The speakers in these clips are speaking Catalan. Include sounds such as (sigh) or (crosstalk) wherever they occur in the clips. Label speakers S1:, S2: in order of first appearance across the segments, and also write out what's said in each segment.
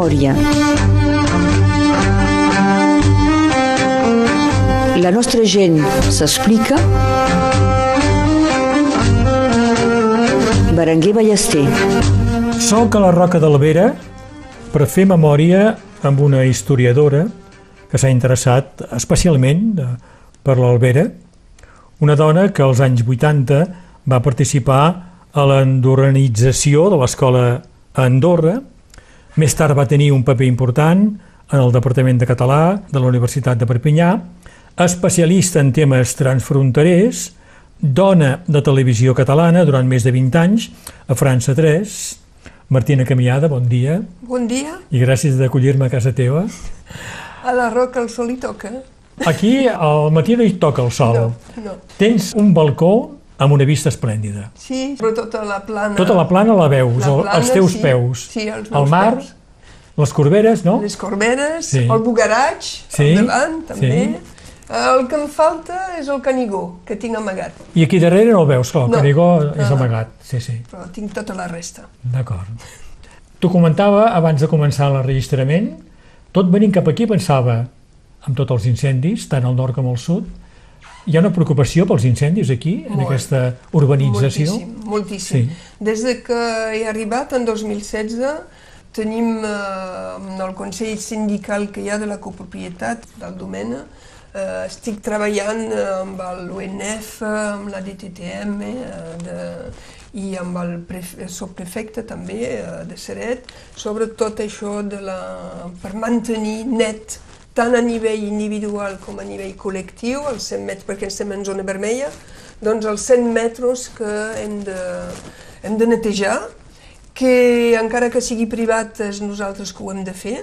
S1: memòria. La nostra gent s'explica. Berenguer Ballester.
S2: Soc a la Roca d'Albera per fer memòria amb una historiadora que s'ha interessat especialment eh, per l'Albera, una dona que als anys 80 va participar a l'endorranització de l'escola a Andorra, més tard va tenir un paper important en el Departament de Català de la Universitat de Perpinyà, especialista en temes transfronterers, dona de televisió catalana durant més de 20 anys a França 3. Martina Camiada, bon dia.
S3: Bon dia.
S2: I gràcies d'acollir-me a casa teva.
S3: A la Roca el sol hi toca.
S2: Aquí al matí no hi toca el sol.
S3: No, no.
S2: Tens un balcó amb una vista esplèndida.
S3: Sí, però tota la plana...
S2: Tota la plana la veus,
S3: La plana,
S2: els teus
S3: sí.
S2: peus.
S3: Sí, els
S2: el mar,
S3: peus.
S2: les corberes, no?
S3: Les corberes,
S2: Sí.
S3: el bugaratge,
S2: Sí,
S3: al davant, també.
S2: sí.
S3: El que em falta és el canigó, que tinc amagat,
S2: I aquí darrere no el veus, clar, el
S3: No.
S2: Canigó és
S3: No.
S2: amagat. Sí, sí,
S3: però tinc tota la resta.
S2: d'acord. T'ho comentava abans de començar l'enregistrament, tot venint cap aquí pensava en tots els incendis, tant al nord com al sud. Hi ha una preocupació pels incendis aquí, en
S3: Molt.
S2: aquesta urbanització?
S3: Moltíssim, moltíssim.
S2: Sí.
S3: Des de que he arribat, en 2016, tenim eh, en el Consell Sindical que hi ha de la copropietat del Domena, eh, estic treballant eh, amb l'UNF, amb la DTTM eh, de, i amb el pref subprefecte també eh, de Seret sobre tot això de la, per mantenir net tant a nivell individual com a nivell col·lectiu, els 100 metres, perquè estem en zona vermella, doncs els 100 metres que hem de, hem de netejar, que encara que sigui privat és nosaltres que ho hem de fer,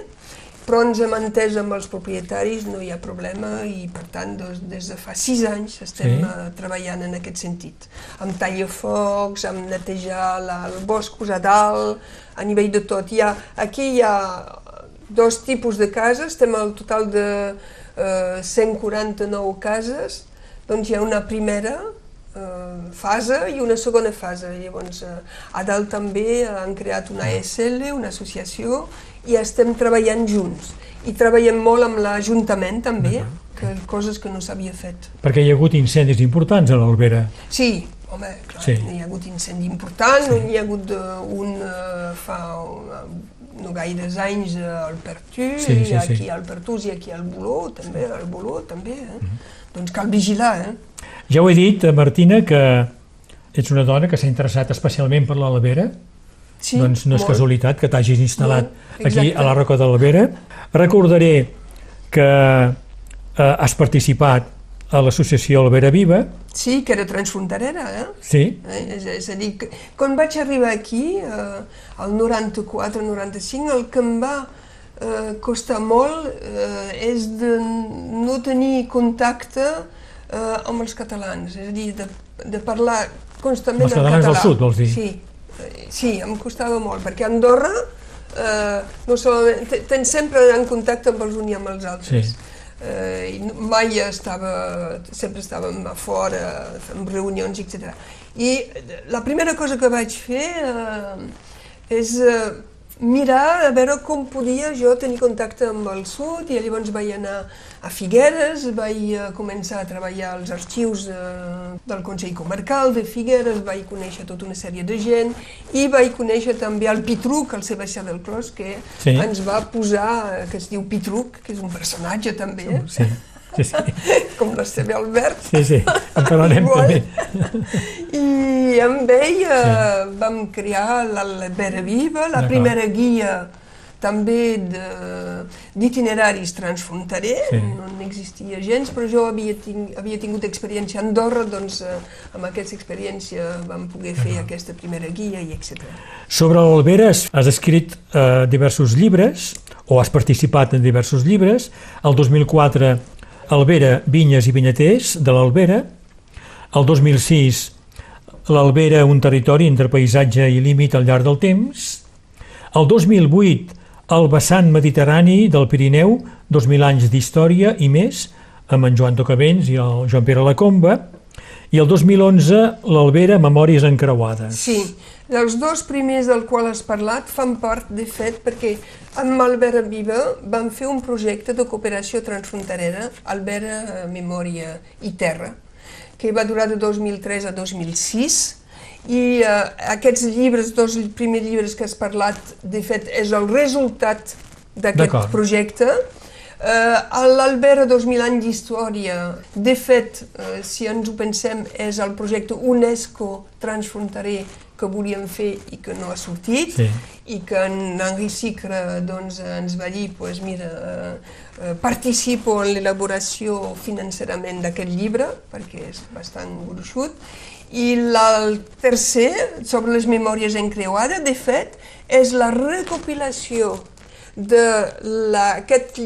S3: però ens hem entès amb els propietaris, no hi ha problema i per tant doncs, des de fa sis anys estem
S2: Sí.
S3: sí. treballant en aquest sentit, amb tallafocs, amb netejar la, el bosc posar dalt, a nivell de tot. Hi ha, aquí hi ha dos tipus de cases, estem al total de eh, 149 cases, doncs hi ha una primera eh, fase i una segona fase. Llavors, eh, a dalt també han creat una ASL, una associació, i estem treballant junts. I treballem molt amb l'Ajuntament també, que coses que no s'havia fet.
S2: Perquè hi ha hagut incendis importants a l'Albera.
S3: Sí, home, clar,
S2: Sí.
S3: sí. hi ha hagut incendi important, sí. hi ha hagut uh, un uh, fa uh, no gaires anys al Pertú,
S2: Sí, sí,
S3: aquí
S2: sí.
S3: al Pertús i aquí al Boló, també, al Boló també, eh? Doncs cal vigilar, eh?
S2: Ja ho he dit, eh, Martina, que ets una dona que s'ha interessat especialment per l'Albera,
S3: Sí,
S2: doncs no és
S3: molt.
S2: casualitat que t'hagis instal·lat
S3: No,
S2: aquí a la Roca de l'Albera. Recordaré que eh, has participat a l'associació Albera Viva,
S3: Sí, que era transfronterera, eh?
S2: sí,
S3: Eh, És, és a dir, que, quan vaig arribar aquí, eh, al 94-95, el que em va eh, costar molt eh, és de no tenir contacte eh, amb els catalans, és a dir, de, de parlar constantment
S2: Els
S3: en
S2: catalans del
S3: català.
S2: sud, vols dir?
S3: Sí, eh, sí, em costava molt, perquè a Andorra eh, no solament, te- tens sempre en contacte amb els uns i amb els altres.
S2: Sí.
S3: Eh, i mai estava, sempre estàvem a fora, fent reunions, etc. I la primera cosa que vaig fer eh, és eh, mirar a veure com podia jo tenir contacte amb el sud i llavors vaig anar a Figueres, vaig eh, començar a treballar als arxius eh, del Consell Comarcal de Figueres, vaig conèixer tota una sèrie de gent i vaig conèixer també el Pitruc, el Sebastià del Clos, que
S2: Sí.
S3: ens va posar, eh, que es diu Pitruc, que és un personatge també,
S2: sí, sí, sí, (laughs)
S3: com l'Esteve Albert.
S2: sí, sí. en parlarem
S3: Igual.
S2: també. (laughs)
S3: I amb ell eh, vam crear l'Albera Viva, la primera guia també de- d'itineraris transfronterers,
S2: Sí.
S3: no n'existia gens, però jo havia, ting havia tingut experiència a Andorra, doncs eh, amb aquesta experiència vam poder fer aquesta primera guia i etc.
S2: Sobre l'Albera has has escrit eh, diversos llibres, o has participat en diversos llibres. El 2004, Albera, Vinyes i Vinyaters, de l'Albera. El 2006, l'Albera, un territori entre paisatge i límit al llarg del temps. El 2008, el vessant mediterrani del Pirineu, 2.000 anys d'història i més, amb en Joan Tocavents i el Joan Pere Lacomba. I el 2011, l'Albera, Memòries encreuades.
S3: Sí, Els dos primers del qual has parlat fan part, de fet, perquè amb Albert Viva vam fer un projecte de cooperació transfronterera, Albert eh, Memòria i Terra, que va durar de 2003 a 2006, i eh, aquests llibres, dos primers llibres que has parlat, de fet, és el resultat d'aquest projecte. Eh, L'Albert 2000 anys d'història, de fet, eh, si ens ho pensem, és el projecte UNESCO transfronterer que volíem fer i que no ha sortit sí. i que en Henri Sicre doncs, ens va dir pues, mira, eh, eh, participo en l'elaboració financerament d'aquest llibre perquè és bastant gruixut i el tercer, sobre les memòries encreuades, de fet, és la recopilació de la, aquest,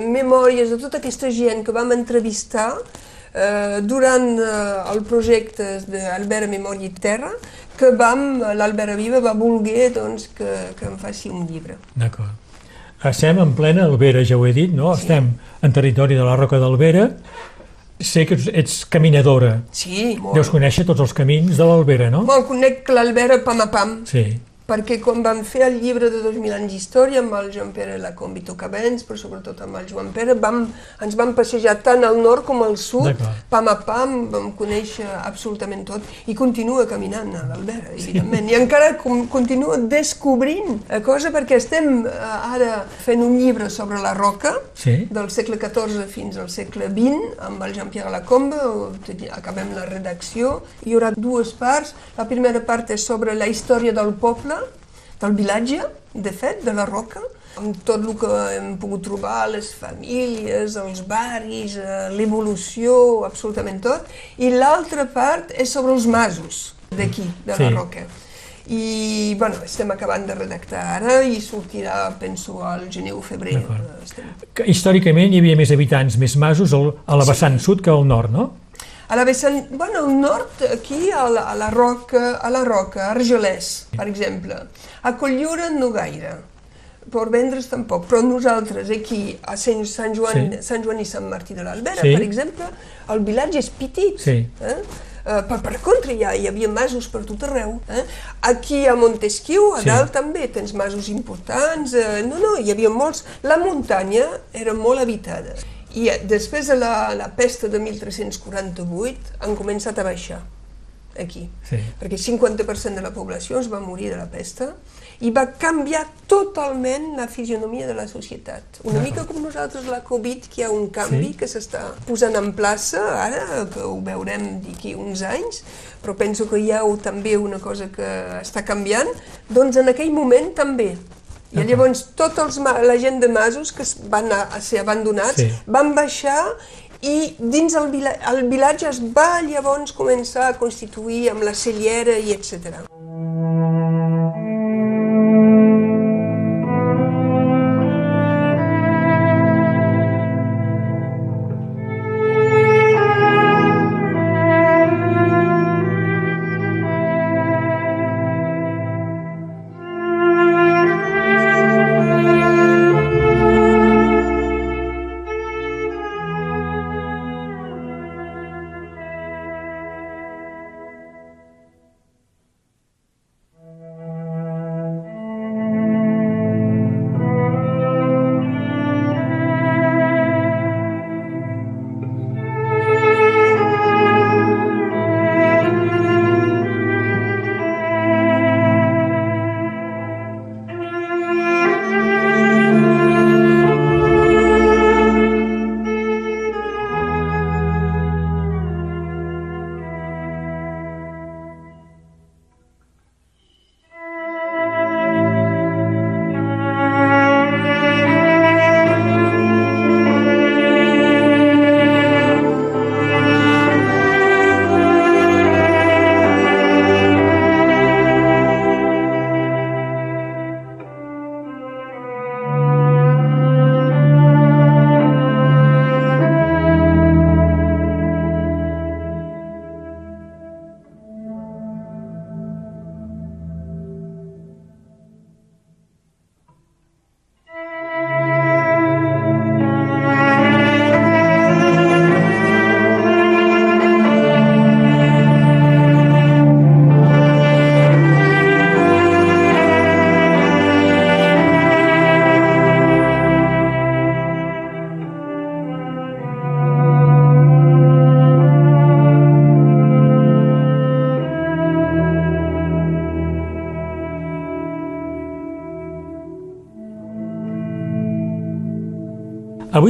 S3: memòries de tota aquesta gent que vam entrevistar eh, durant eh, el projecte d'Albert Memòria i Terra, que vam, l'Albert Viva va voler doncs, que, que em faci un llibre.
S2: D'acord. Estem en plena Albera, ja ho he dit, no? Sí. Estem en territori de la Roca d'Albera. Sé que ets caminadora.
S3: Sí, molt.
S2: Deus conèixer tots els camins de l'Albera, no?
S3: Molt, conec l'Albera pam a pam.
S2: Sí
S3: perquè quan vam fer el llibre de 2.000 anys d'història amb el Joan Pere Lacombe i Tocabens, però sobretot amb el Joan Pere, vam, ens vam passejar tant al nord com al sud, pam a pam, vam conèixer absolutament tot, i continua caminant a l'Albert, evidentment, sí. i encara com, continua descobrint cosa perquè estem eh, ara fent un llibre sobre la roca, sí. del segle XIV fins al segle XX, amb el Jean-Pierre Lacombe, acabem la redacció, hi haurà dues parts, la primera part és sobre la història del poble, del vilatge, de fet, de la Roca, amb tot el que hem pogut trobar, les famílies, els barris, eh, l'evolució, absolutament tot. I l'altra part és sobre els masos d'aquí, de la sí. Roca. I bueno, estem acabant de redactar ara i sortirà, penso, al gener o febrer.
S2: Estem... Històricament hi havia més habitants, més masos a la vessant sí. sud que al nord, no?
S3: A la vessant, bueno, al nord, aquí, a la, a la Roca, a la Roca, Argelès, per exemple. A Colllura no gaire, per vendre's tampoc, però nosaltres aquí, a Sant, Sant, Joan, sí. Sant Joan i Sant Martí de l'Albera, sí. per exemple, el vilatge és petit. Sí. Eh? Uh, per, per contra, ja hi havia masos per tot arreu. Eh? Aquí a Montesquieu, a sí. dalt també, tens masos importants. Uh, no, no, hi havia molts. La muntanya era molt habitada. I després de la, la pesta de 1348 han començat a baixar aquí, sí. perquè 50% de la població es va morir de la pesta i va canviar totalment la fisionomia de la societat. Una mica com nosaltres la Covid, que hi ha un canvi sí. que s'està posant en plaça ara, que ho veurem d'aquí uns anys, però penso que hi ha també una cosa que està canviant, doncs en aquell moment també i llavors tots els, la gent de masos que van a, a ser abandonats sí. van baixar i dins el, vila, el vilatge es va llavors començar a constituir amb la cellera i etc.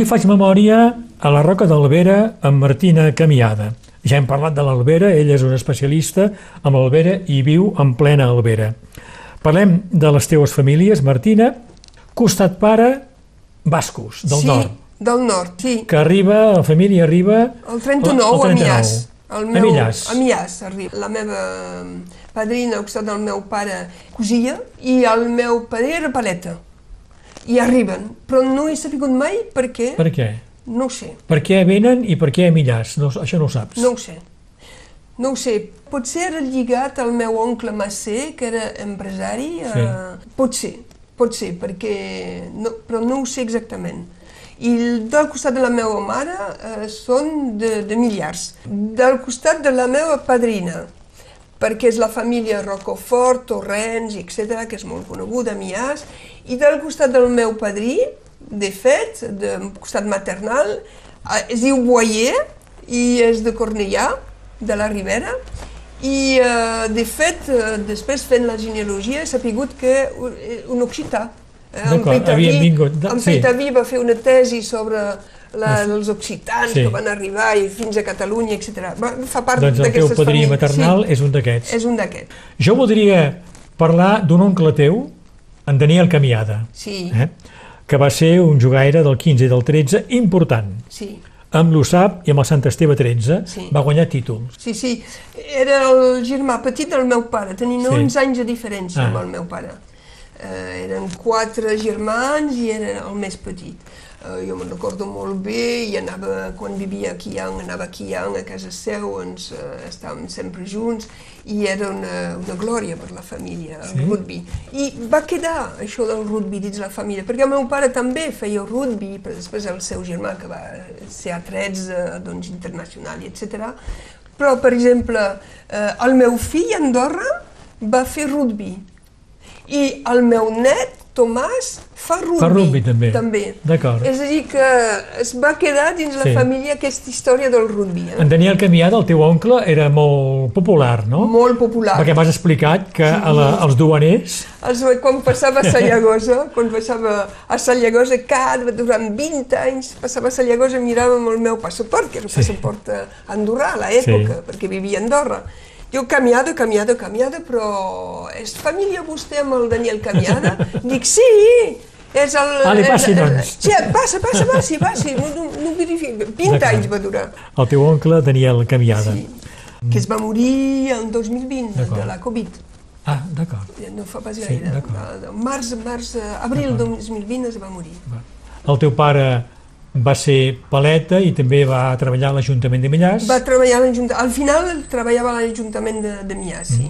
S2: Avui faig memòria a la Roca d'Albera amb Martina Camiada. Ja hem parlat de l'Albera, ella és una especialista amb l'Albera i viu en plena Albera. Parlem de les teues famílies, Martina, costat pare, bascos, del
S3: sí,
S2: nord,
S3: del nord, sí.
S2: que arriba, la família arriba...
S3: El 39,
S2: el
S3: a
S2: 39.
S3: Mias. El
S2: A Millàs.
S3: A Mias arriba. La meva padrina, al costat del meu pare, cosia, i el meu pare era paleta. I arriben, però no he sabut mai per què,
S2: Per què?
S3: no sé,
S2: Per què venen i per què a Millàs? No, això no ho saps.
S3: no ho sé. No ho sé, potser era lligat al meu oncle Massé, que era empresari,
S2: Sí.
S3: eh, pot ser, pot ser, perquè no, però no ho sé exactament. I del costat de la meva mare eh, són de, de Millars. Del costat de la meva padrina, perquè és la família Rocofort, Torrents, etc., que és molt coneguda, Mias, i del costat del meu padrí, de fet, del costat maternal, eh, es diu Boyer i és de Cornellà, de la Ribera, i eh, de fet, eh, després fent la genealogia he sapigut que un, occità. Eh, en Peitaví-
S2: havien vingut, de-
S3: en
S2: sí.
S3: Peitaví va fer una tesi sobre la, els occitans
S2: Sí.
S3: que van arribar i fins a Catalunya, etc. Fa part
S2: Doncs el teu
S3: d'aquestes
S2: padrí
S3: famílies.
S2: maternal
S3: sí,
S2: és un d'aquests.
S3: és un d'aquests.
S2: Jo voldria parlar d'un oncle teu, en Daniel Camiada,
S3: Sí,
S2: eh? que va ser un jugaire del 15 i del 13 important.
S3: sí,
S2: Amb l'USAP i amb el Sant Esteve 13
S3: Sí.
S2: va guanyar títols.
S3: sí, sí. Era el germà petit del meu pare, tenien
S2: Sí.
S3: 11 anys de diferència
S2: Ah.
S3: amb el meu pare. Eh, eren quatre germans i era el més petit. Eh, jo me'n recordo molt bé i anava, quan vivia a Quiang, anava a Quiang, a casa seu, ens eh, estàvem sempre junts i era una, una glòria per la família, el
S2: Sí?
S3: rugby. I va quedar això del rugby dins la família, perquè el meu pare també feia rugby, però després el seu germà, que va ser a 13, doncs internacional i etc. Però, per exemple, eh, el meu fill, Andorra, va fer rugby. I el meu net, Tomàs, fa rugby.
S2: Fa rugby, també.
S3: També.
S2: D'acord.
S3: És a dir, que es va quedar dins la
S2: Sí.
S3: família aquesta història del rugby. Eh?
S2: En Daniel Camiada, el teu oncle, era molt popular, no?
S3: Molt popular.
S2: Perquè m'has explicat que a la, els duaners...
S3: Els, quan passava a Sallagosa, (laughs) quan passava a Sallagosa, cada, durant 20 anys, passava a Sallagosa i miràvem el meu passaport, que era un
S2: Sí.
S3: passaport andorrà a l'època,
S2: Sí.
S3: perquè vivia a Andorra. Diu, Camiada, Camiada, Camiada, però és família vostè amb el Daniel Camiada? (laughs) Dic, sí, és el...
S2: Ah, li passi,
S3: és-
S2: doncs.
S3: Sí, passa, passa, passi, passi, no, no, no verifico. 20
S2: D'acord.
S3: anys va durar.
S2: El teu oncle, Daniel Camiada.
S3: Sí. Que es va morir el 2020
S2: D'acord.
S3: de la Covid.
S2: Ah, d'acord.
S3: No fa pas gaire. Sí, març, març, abril 2020 es va morir.
S2: El teu pare va ser paleta i també va treballar a l'Ajuntament de Millàs
S3: Va treballar a l'Ajuntament, al final treballava a l'Ajuntament de, de Mias, sí.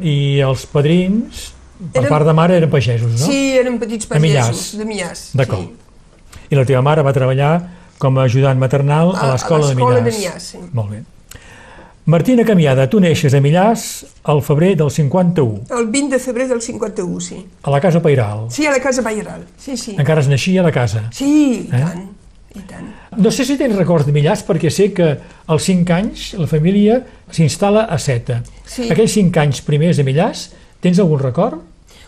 S2: i els padrins, per
S3: Eren-
S2: part de mare, eren pagesos, no?
S3: Sí, eren petits
S2: De Millàs.
S3: pagesos, de Mias.
S2: D'acord.
S3: Sí.
S2: I la teva mare va treballar com a ajudant maternal a,
S3: A-
S2: l'escola de
S3: l'escola
S2: Millàs.
S3: de Millàs, sí.
S2: Molt bé. Martina Camiada, tu neixes a Millàs al febrer del 51,
S3: El 20 de febrer del 51, sí.
S2: a la Casa Pairal.
S3: Sí, a la Casa Bayeral, sí, sí.
S2: Encara es naixia a la casa.
S3: Sí,
S2: Eh?
S3: tant, i tant.
S2: No sé si tens records de Millàs, perquè sé que als 5 anys la família s'instal·la a Seta.
S3: Sí.
S2: Aquells 5 anys primers de Millàs, tens algun record?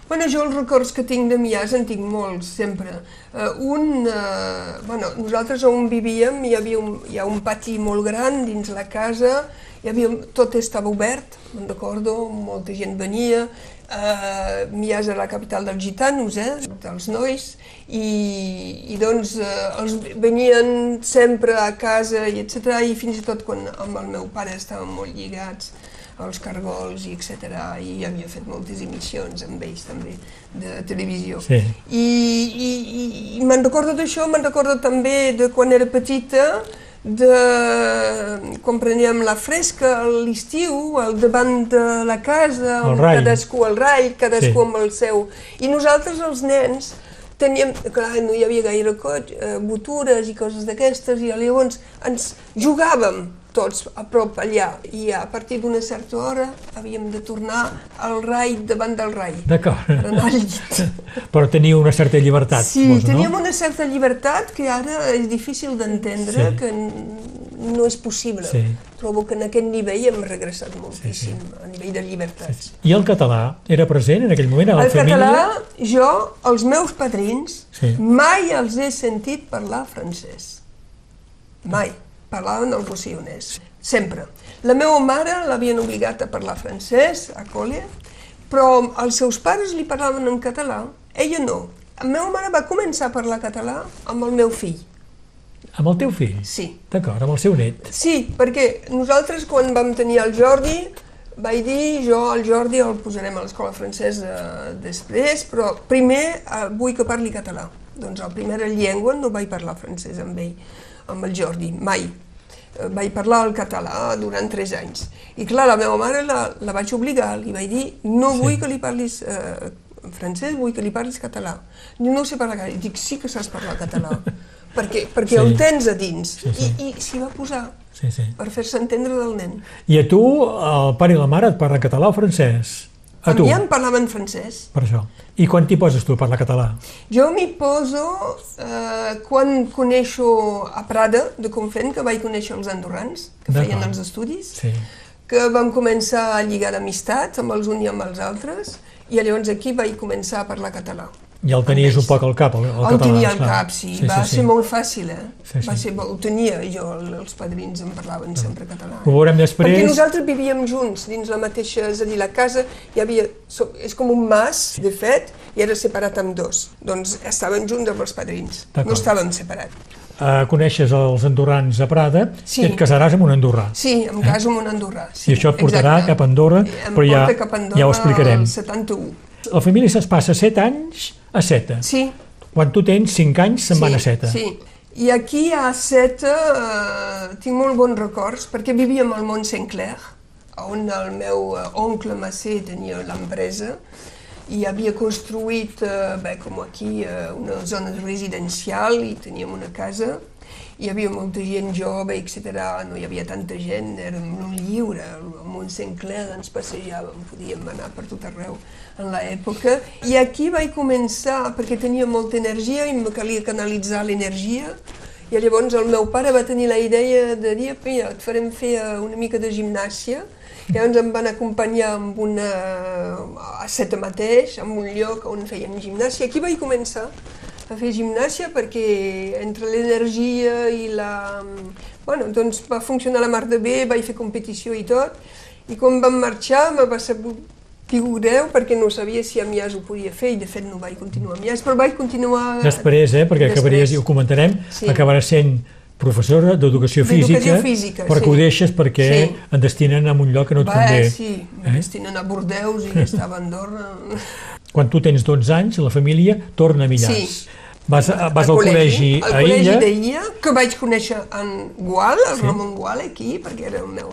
S3: Bueno, jo els records que tinc de Mias en tinc molts, sempre. Uh, un, uh, bueno, nosaltres on vivíem hi havia un, hi ha un pati molt gran dins la casa, hi havia, tot estava obert, me'n recordo, molta gent venia, uh, Mias era la capital dels gitanos, eh, dels nois, i, i doncs uh, els venien sempre a casa i etc. i fins i tot quan amb el meu pare estàvem molt lligats als cargols i etc. I havia fet moltes emissions amb ells també, de televisió.
S2: Sí.
S3: I, i, i, i me'n recordo d'això, me'n recordo també de quan era petita, de quan preníem la fresca l'estiu, al davant de la casa,
S2: El
S3: cadascú al rai, cadascú
S2: Sí.
S3: amb el seu. I nosaltres, els nens, teníem, clar, no hi havia gaire coll, eh, botures i coses d'aquestes, i llavors ens jugàvem tots a prop allà, i a partir d'una certa hora havíem de tornar al rai davant del rai,
S2: D'acord.
S3: per anar al llit. (laughs)
S2: Però teniu una certa llibertat,
S3: Sí,
S2: suposo,
S3: teníem
S2: no?
S3: una certa llibertat que ara és difícil d'entendre,
S2: Sí.
S3: que no és possible.
S2: Sí.
S3: Trobo que en aquest nivell hem regressat moltíssim, sí, sí. a nivell de llibertats.
S2: I el català era present en aquell moment a la
S3: El
S2: família?
S3: català, jo, els meus padrins,
S2: Sí.
S3: mai els he sentit parlar francès. Mai. Parlaven el rossillonès. Sempre. La meva mare l'havien obligat a parlar francès, a col·le, però els seus pares li parlaven en català, ella no. La meva mare va començar a parlar català amb el meu fill.
S2: Amb el teu fill?
S3: Sí.
S2: D'acord, amb el seu net.
S3: Sí, perquè nosaltres quan vam tenir el Jordi vaig dir jo al Jordi el posarem a l'escola francesa després, però primer eh, vull que parli català. Doncs la primera llengua no vaig parlar francès amb ell, amb el Jordi, mai. Eh, Vaig parlar el català durant tres anys. I clar, la meva mare la, la vaig obligar, li vaig dir no
S2: Sí.
S3: vull que li parlis eh, francès, vull que li parlis català. No sé parlar català. I dic, sí que saps parlar català, (laughs) perquè, perquè
S2: Sí.
S3: el tens a dins.
S2: Sí, sí.
S3: I, i s'hi va posar
S2: Sí, sí.
S3: per fer-se entendre del nen.
S2: I a tu, el pare i la mare et parlen català o francès? A
S3: A
S2: tu,
S3: mi em parlaven francès.
S2: per això. I quan t'hi poses tu a parlar català?
S3: Jo m'hi poso eh, quan coneixo a Prada, de Conflent, que vaig conèixer els andorrans, que feien els estudis,
S2: Sí.
S3: que vam començar a lligar d'amistats amb els uns i amb els altres, i llavors aquí vaig començar a parlar català.
S2: Ja el tenies un poc al cap, el, el
S3: El
S2: català.
S3: tenia al cap, sí. Va ser molt fàcil, eh?
S2: Sí, sí.
S3: Va ser, ho tenia jo, el- els padrins em parlaven sempre català.
S2: Ho veurem després.
S3: Perquè nosaltres vivíem junts dins la mateixa, és a dir, la casa hi havia, és com un mas, de fet, i era separat en dos. Doncs estaven junts amb els padrins, no estàvem separats.
S2: Uh, coneixes els andorrans a Prada
S3: Sí.
S2: i et casaràs amb un andorrà.
S3: Sí, em caso amb un andorrà. Sí,
S2: I això et portarà
S3: exacte.
S2: cap a Andorra,
S3: Em
S2: però ja,
S3: cap a Andorra
S2: ja ho explicarem.
S3: al 71.
S2: La família se'ls passa 7 anys a Seta.
S3: Sí,
S2: Quan tu tens 5 anys se'n
S3: sí,
S2: van a Seta.
S3: Sí, i aquí a Seta eh, tinc molt bons records perquè vivíem al Mont Saint-Clair, on el meu eh, oncle Massé tenia l'empresa i havia construït, eh, bé, com aquí, eh, una zona residencial i teníem una casa. Hi havia molta gent jove, etc. No hi havia tanta gent, érem molt lliure. Al Mont Saint-Clair ens passejàvem, podíem anar per tot arreu en l'època. I aquí vaig començar, perquè tenia molta energia i em calia canalitzar l'energia, i llavors el meu pare va tenir la idea de dir, mira, et farem fer eh, una mica de gimnàsia, i llavors em van acompanyar amb una, a Seta mateix, en un lloc on fèiem gimnàsia. Aquí vaig començar a fer gimnàsia perquè entre l'energia i la... Bueno, doncs va funcionar la mar de bé, vaig fer competició i tot, i quan vam marxar me va saber diu greu perquè no sabia si a Mias ho podia fer i de fet no vaig continuar a Mias, però vaig continuar...
S2: Després, eh, perquè
S3: Després.
S2: acabaries, i ho comentarem,
S3: Sí.
S2: acabaràs sent professora d'educació física,
S3: física,
S2: perquè
S3: sí.
S2: ho deixes perquè
S3: Sí.
S2: et destinen a un lloc que no et
S3: Va,
S2: convé.
S3: sí,
S2: Eh?
S3: destinen a Bordeus i (laughs) estava a Andorra.
S2: Quan tu tens 12 anys, la família torna a Millars.
S3: Sí.
S2: Vas, a, vas al col·legi,
S3: al
S2: a
S3: col·legi
S2: Illa,
S3: d'Illa, que vaig conèixer en Gual, el
S2: Sí.
S3: Ramon Gual aquí, perquè era el meu,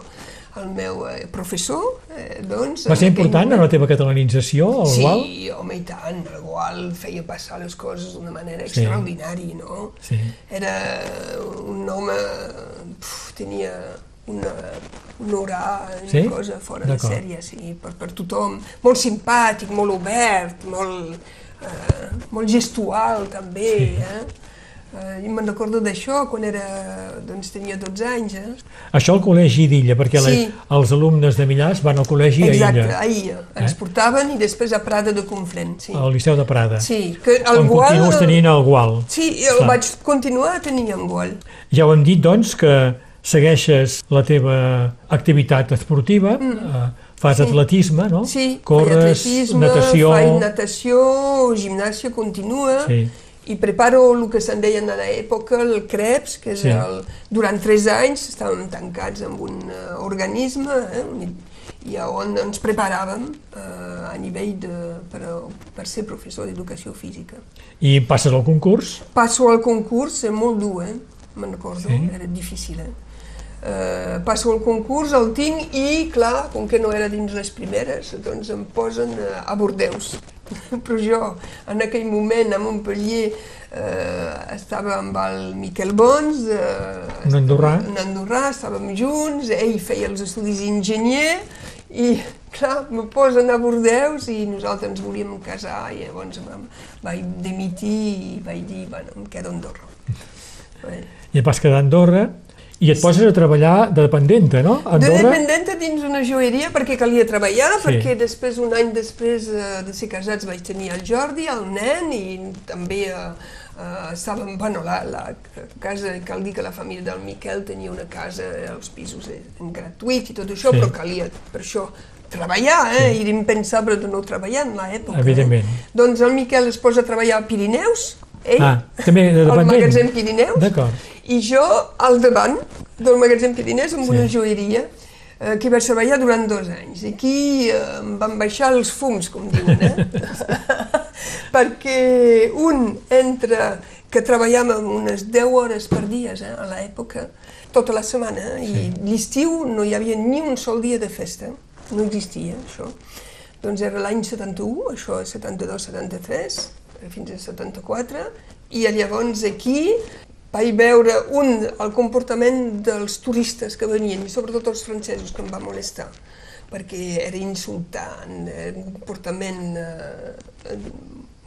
S3: el meu eh, professor, eh, doncs...
S2: va ser
S3: en
S2: important en
S3: moment-
S2: la teva catalanització, el
S3: sí,
S2: Gual?
S3: home, i tant, el Gual feia passar les coses d'una manera extraordinària, no?
S2: Sí.
S3: Era un home, puf, tenia una, un aurà, una
S2: Sí?
S3: cosa fora de sèrie, sí, per, per tothom. Molt simpàtic, molt obert, molt, eh, molt gestual també,
S2: Sí.
S3: eh? Eh, me'n recordo d'això quan era, doncs tenia 12 anys, eh?
S2: Això al col·legi d'Illa, perquè
S3: Sí.
S2: les, els alumnes de Millars van al col·legi
S3: Exacte,
S2: a Illa,
S3: a Illa. Ens
S2: Eh?
S3: portaven i després a Prada de Conflent, sí.
S2: al Liceu de Prada.
S3: Sí, que el
S2: on
S3: Gual...
S2: continues tenint el Gual.
S3: Sí, el
S2: Clar.
S3: vaig continuar a tenir en Gual.
S2: Ja ho hem dit, doncs, que segueixes la teva activitat esportiva, eh, fas
S3: Mm. Sí.
S2: atletisme, no?
S3: Sí,
S2: Corres, natació...
S3: faig natació, gimnàsia continua
S2: Sí.
S3: I preparo el que se'n deien a l'època el CREPS, que és
S2: Sí.
S3: el, durant tres anys estàvem tancats en un uh, organisme eh, on- i on ens preparàvem uh, a nivell de, per, a- per ser professor d'educació física.
S2: I passes al concurs,
S3: Passo al concurs, és molt dur, eh? me'n recordo,
S2: Sí.
S3: era difícil. Eh? Uh, passo al concurs, el tinc i, clar, com que no era dins les primeres, doncs em posen a Bordeus. (laughs) Però jo, en aquell moment, a Montpellier, uh, estava amb el Miquel Bons, uh,
S2: Un andorrà.
S3: un andorrà, estàvem junts, ell feia els estudis d'enginyer, i, clar, me posen a Bordeus i nosaltres ens volíem casar i llavors vam, vaig dimitir i vaig dir, bueno, em quedo a Andorra. Bé,
S2: i vas quedar a Andorra, I et poses a treballar de dependenta, no? A
S3: De
S2: Andorra?
S3: dependenta dins una joieria perquè calia treballar,
S2: Sí.
S3: perquè després, un any després eh, de ser casats, vaig tenir el Jordi, el nen, i també eh, eh, estàvem, bueno, la, la casa, cal dir que la família del Miquel tenia una casa, els pisos en gratuït i tot això,
S2: Sí.
S3: però calia per això treballar, eh? Sí. Era impensable de no treballar en l'època.
S2: Evidentment.
S3: Eh? Doncs el Miquel es posa a treballar al Pirineus, ell,
S2: Ah, també de
S3: al
S2: dependent.
S3: magatzem Pirineus,
S2: D'acord.
S3: I jo al davant del magatzem Pirinès amb
S2: Sí.
S3: una joieria eh, que hi vaig treballar durant dos anys. I aquí eh, em van baixar els fums, com diuen, eh? (laughs) Perquè un entre que treballàvem unes 10 hores per dia eh, a l'època, tota la setmana, eh? i l'estiu no hi havia ni un sol dia de festa, no existia això. Doncs era l'any 71, això és 72-73, fins a 74, i llavors aquí vaig veure un, el comportament dels turistes que venien, i sobretot els francesos, que em va molestar, perquè era insultant, era un comportament eh,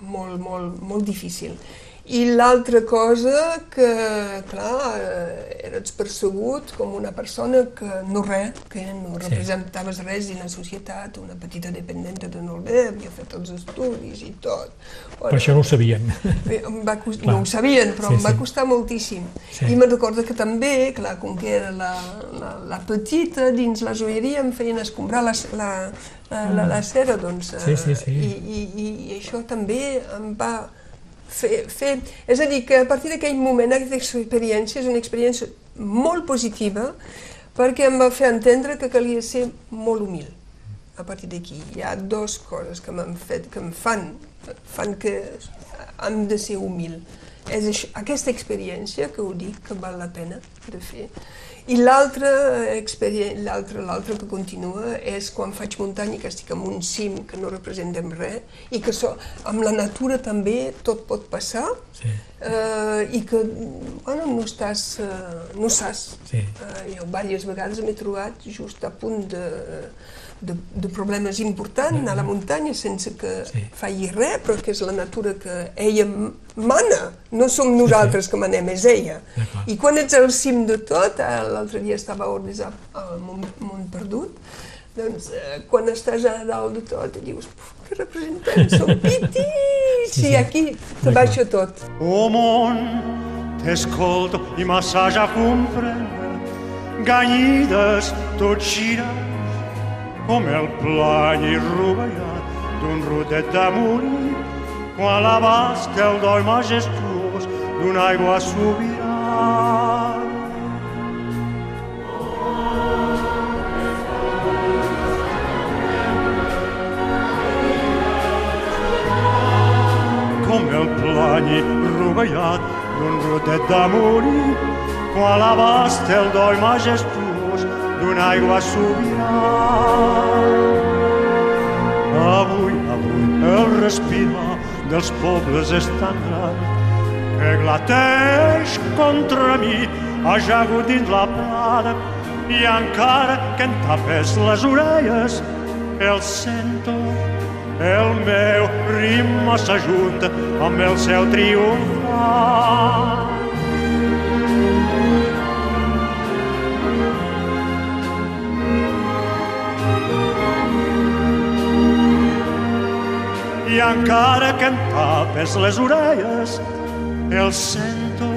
S3: molt, molt, molt difícil. I l'altra cosa que, clar, eh, eres percebut com una persona que no res, que no representaves res dins la societat, una petita dependenta de Norbert, havia fet els estudis i tot.
S2: Per això no ho sabien.
S3: Bé, Em va cost...
S2: Clar.
S3: No ho sabien, però
S2: Sí,
S3: em va
S2: sí.
S3: costar moltíssim.
S2: Sí.
S3: I me'n recordo que també, clar, com que era la, la, la petita dins la joieria, em feien escombrar la, la, la, la, la cera, doncs.
S2: Sí, sí, sí.
S3: I, i, i, I això també em va fer, fer... És a dir, que a partir d'aquell moment, aquesta experiència és una experiència molt positiva perquè em va fer entendre que calia ser molt humil. A partir d'aquí hi ha dues coses que m'han fet, que em fan, fan que hem de ser humil. És això, aquesta experiència que ho dic, que val la pena de fer. I l'altra l'altra, l'altra que continua és quan faig muntanya que estic en un cim que no representem res i que so, amb la natura també tot pot passar
S2: Sí.
S3: eh, i que bueno, no estàs, eh, no saps.
S2: Sí.
S3: Eh, jo diverses vegades m'he trobat just a punt de, de, de problemes importants a la muntanya sense que
S2: Sí.
S3: faci res, però que és la natura que ella mana, no som nosaltres que manem, és ella. I quan ets al cim de tot, eh, l'altre dia estava a Ordesà, al Mont, Mont Perdut, doncs eh, quan estàs a dalt de tot i dius, "Puf, que representem, som (laughs) petits,
S2: Sí, sí.
S3: i aquí te baixa tot.
S4: O món, t'escolto i massaja comprendre, ganyides tot girant, com el plany i rovellat d'un rodet de morir, quan l'abast el doi majestuós d'una aigua sobirana. com el plany rovellat d'un rotet de morir, quan l'abast el doi majestuós d'una aigua sobirana. El respirar dels pobles és tan gran que glateix contra mi, ajagut dins la plana, i encara que em tapes les orelles, el sento, el meu ritme s'ajunta amb el seu triomfant. I encara que em tapes les orelles, el sento,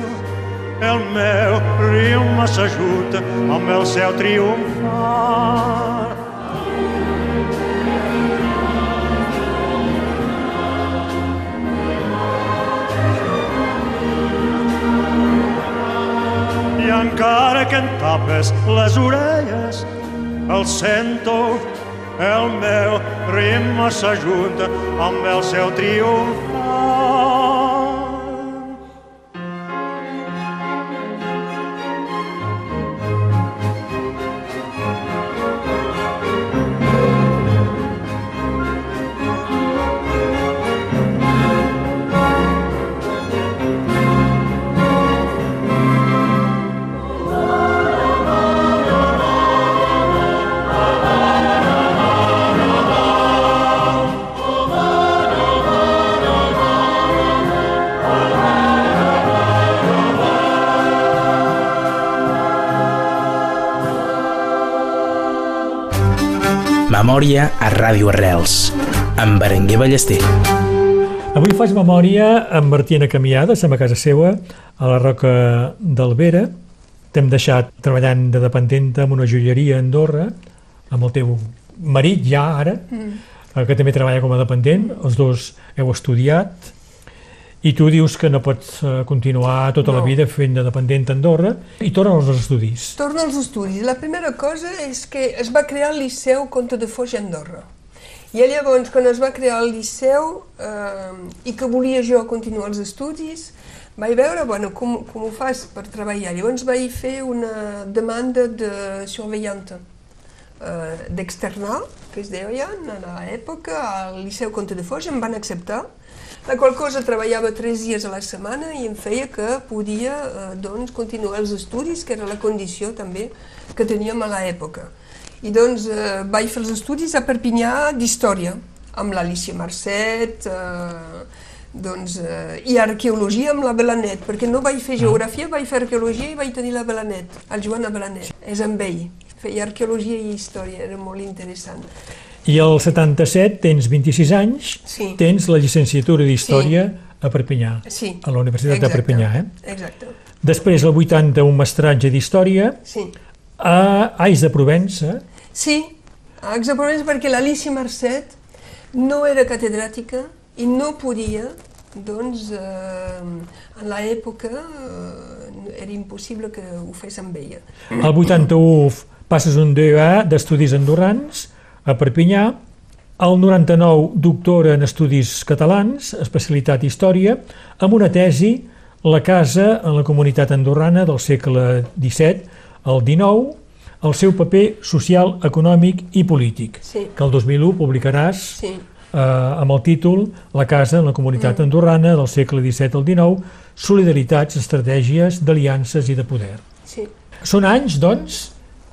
S4: el meu ritme s'ajunta amb el seu triomfant. I encara que em tapes les orelles, el sento, el meu ritme s'ajunta amb el seu triomfant.
S5: Memòria a Ràdio Arrels, amb Berenguer Ballester.
S2: Avui faig memòria amb Martina Camià, de a casa seva, a la Roca d'Albera. T'hem deixat treballant de dependenta en una joieria a Andorra, amb el teu marit ja ara, mm. que també treballa com a dependent. Els dos heu estudiat, i tu dius que no pots eh, continuar tota no. la vida fent de dependent a Andorra i torna als estudis.
S3: Torna als estudis. La primera cosa és que es va crear el Liceu Comte de Foix a Andorra. I llavors, quan es va crear el Liceu eh, i que volia jo continuar els estudis, vaig veure bueno, com, com ho fas per treballar. Llavors vaig fer una demanda de surveillante eh, d'external, que es deia en l'època, al Liceu Comte de Foix, em van acceptar la qual cosa treballava tres dies a la setmana i em feia que podia eh, doncs, continuar els estudis, que era la condició també que teníem a l'època. I doncs eh, vaig fer els estudis a Perpinyà d'història, amb l'Alicia Marcet, eh, doncs, eh, i arqueologia amb la Belanet, perquè no vaig fer ah. geografia, vaig fer arqueologia i vaig tenir la Belanet, el Joan Belanet, és amb ell. Feia arqueologia i història, era molt interessant.
S2: I al 77 tens 26 anys,
S3: sí.
S2: tens la llicenciatura d'Història
S3: sí.
S2: a Perpinyà,
S3: sí.
S2: a la Universitat
S3: Exacte.
S2: de Perpinyà. Eh?
S3: Exacte.
S2: Després, el 80, un mestratge d'Història
S3: sí.
S2: a Ais de Provença.
S3: Sí, a Ais de Provença perquè l'Alicia Marcet no era catedràtica i no podia, doncs, eh, en l'època eh, era impossible que ho fes amb ella.
S2: El 81 passes un DEA d'Estudis Andorrans, a Perpinyà, el 99 doctora en Estudis Catalans, especialitat Història, amb una tesi La casa en la comunitat andorrana del segle XVII al XIX, el seu paper social, econòmic i polític,
S3: sí.
S2: que el 2001 publicaràs
S3: sí.
S2: eh, amb el títol La casa en la comunitat mm. andorrana del segle XVII al XIX, solidaritats, estratègies, d'aliances i de poder.
S3: Sí.
S2: Són anys, doncs,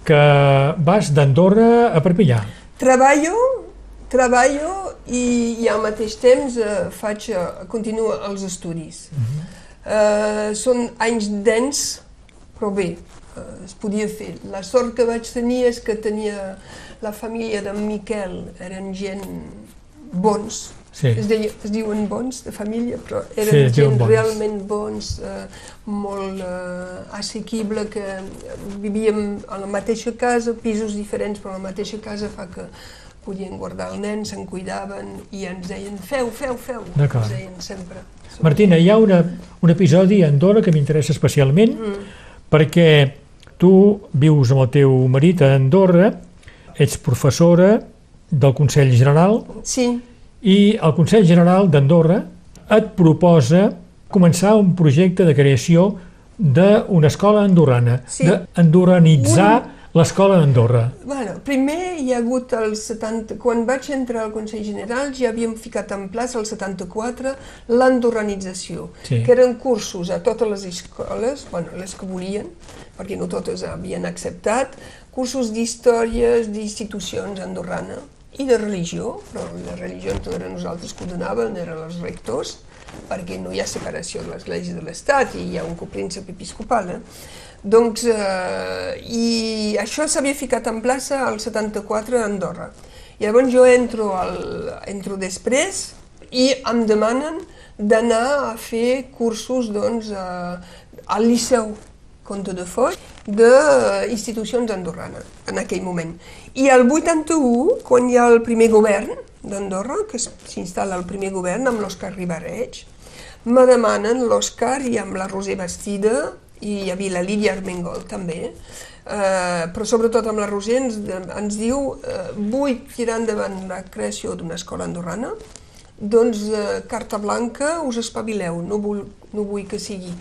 S2: que vas d'Andorra a Perpinyà.
S3: Treballo, treballo i, i al mateix temps eh, faig, eh, continuo els estudis. Uh -huh. eh, són anys dens, però bé, eh, es podia fer. La sort que vaig tenir és que tenia la família d'en Miquel, eren gent bons,
S2: Sí.
S3: Es, deia, es diuen bons de família, però eren
S2: sí,
S3: gent
S2: bons.
S3: realment bons, eh, molt eh, assequible, que vivíem a la mateixa casa, pisos diferents, però a la mateixa casa fa que podien guardar el nen, se'n cuidaven i ens deien feu, feu, feu, ens deien sempre.
S2: Martina, hi ha una, un episodi a Andorra que m'interessa especialment mm. perquè tu vius amb el teu marit a Andorra, ets professora del Consell General
S3: sí
S2: i el Consell General d'Andorra et proposa començar un projecte de creació d'una escola andorrana,
S3: sí.
S2: d'endoranitzar un... l'escola d'Andorra.
S3: Bueno, primer hi ha hagut el 70... Quan vaig entrar al Consell General ja havíem ficat en plaça el 74 l'endorranització,
S2: sí.
S3: que eren cursos a totes les escoles, bueno, les que volien, perquè no totes havien acceptat, cursos d'històries d'institucions andorrana, i de religió, però la religió no era nosaltres que ho donaven, eren els rectors, perquè no hi ha separació de l'Església de l'Estat i hi ha un copríncep episcopal. Eh? Doncs, eh, I això s'havia ficat en plaça al 74 a Andorra. I llavors jo entro, al, entro després i em demanen d'anar a fer cursos doncs, eh, al Liceu Comte de Foix d'institucions andorranes en aquell moment. I el 81, quan hi ha el primer govern d'Andorra, que s'instal·la el primer govern amb l'Òscar Ribareig, me demanen l'Òscar i amb la Roser Bastida i hi havia la Lídia Armengol també, eh, però sobretot amb la Roser ens, ens diu eh, vull tirar endavant la creació d'una escola andorrana, doncs eh, carta blanca, us espavileu, no vull, no vull que sigui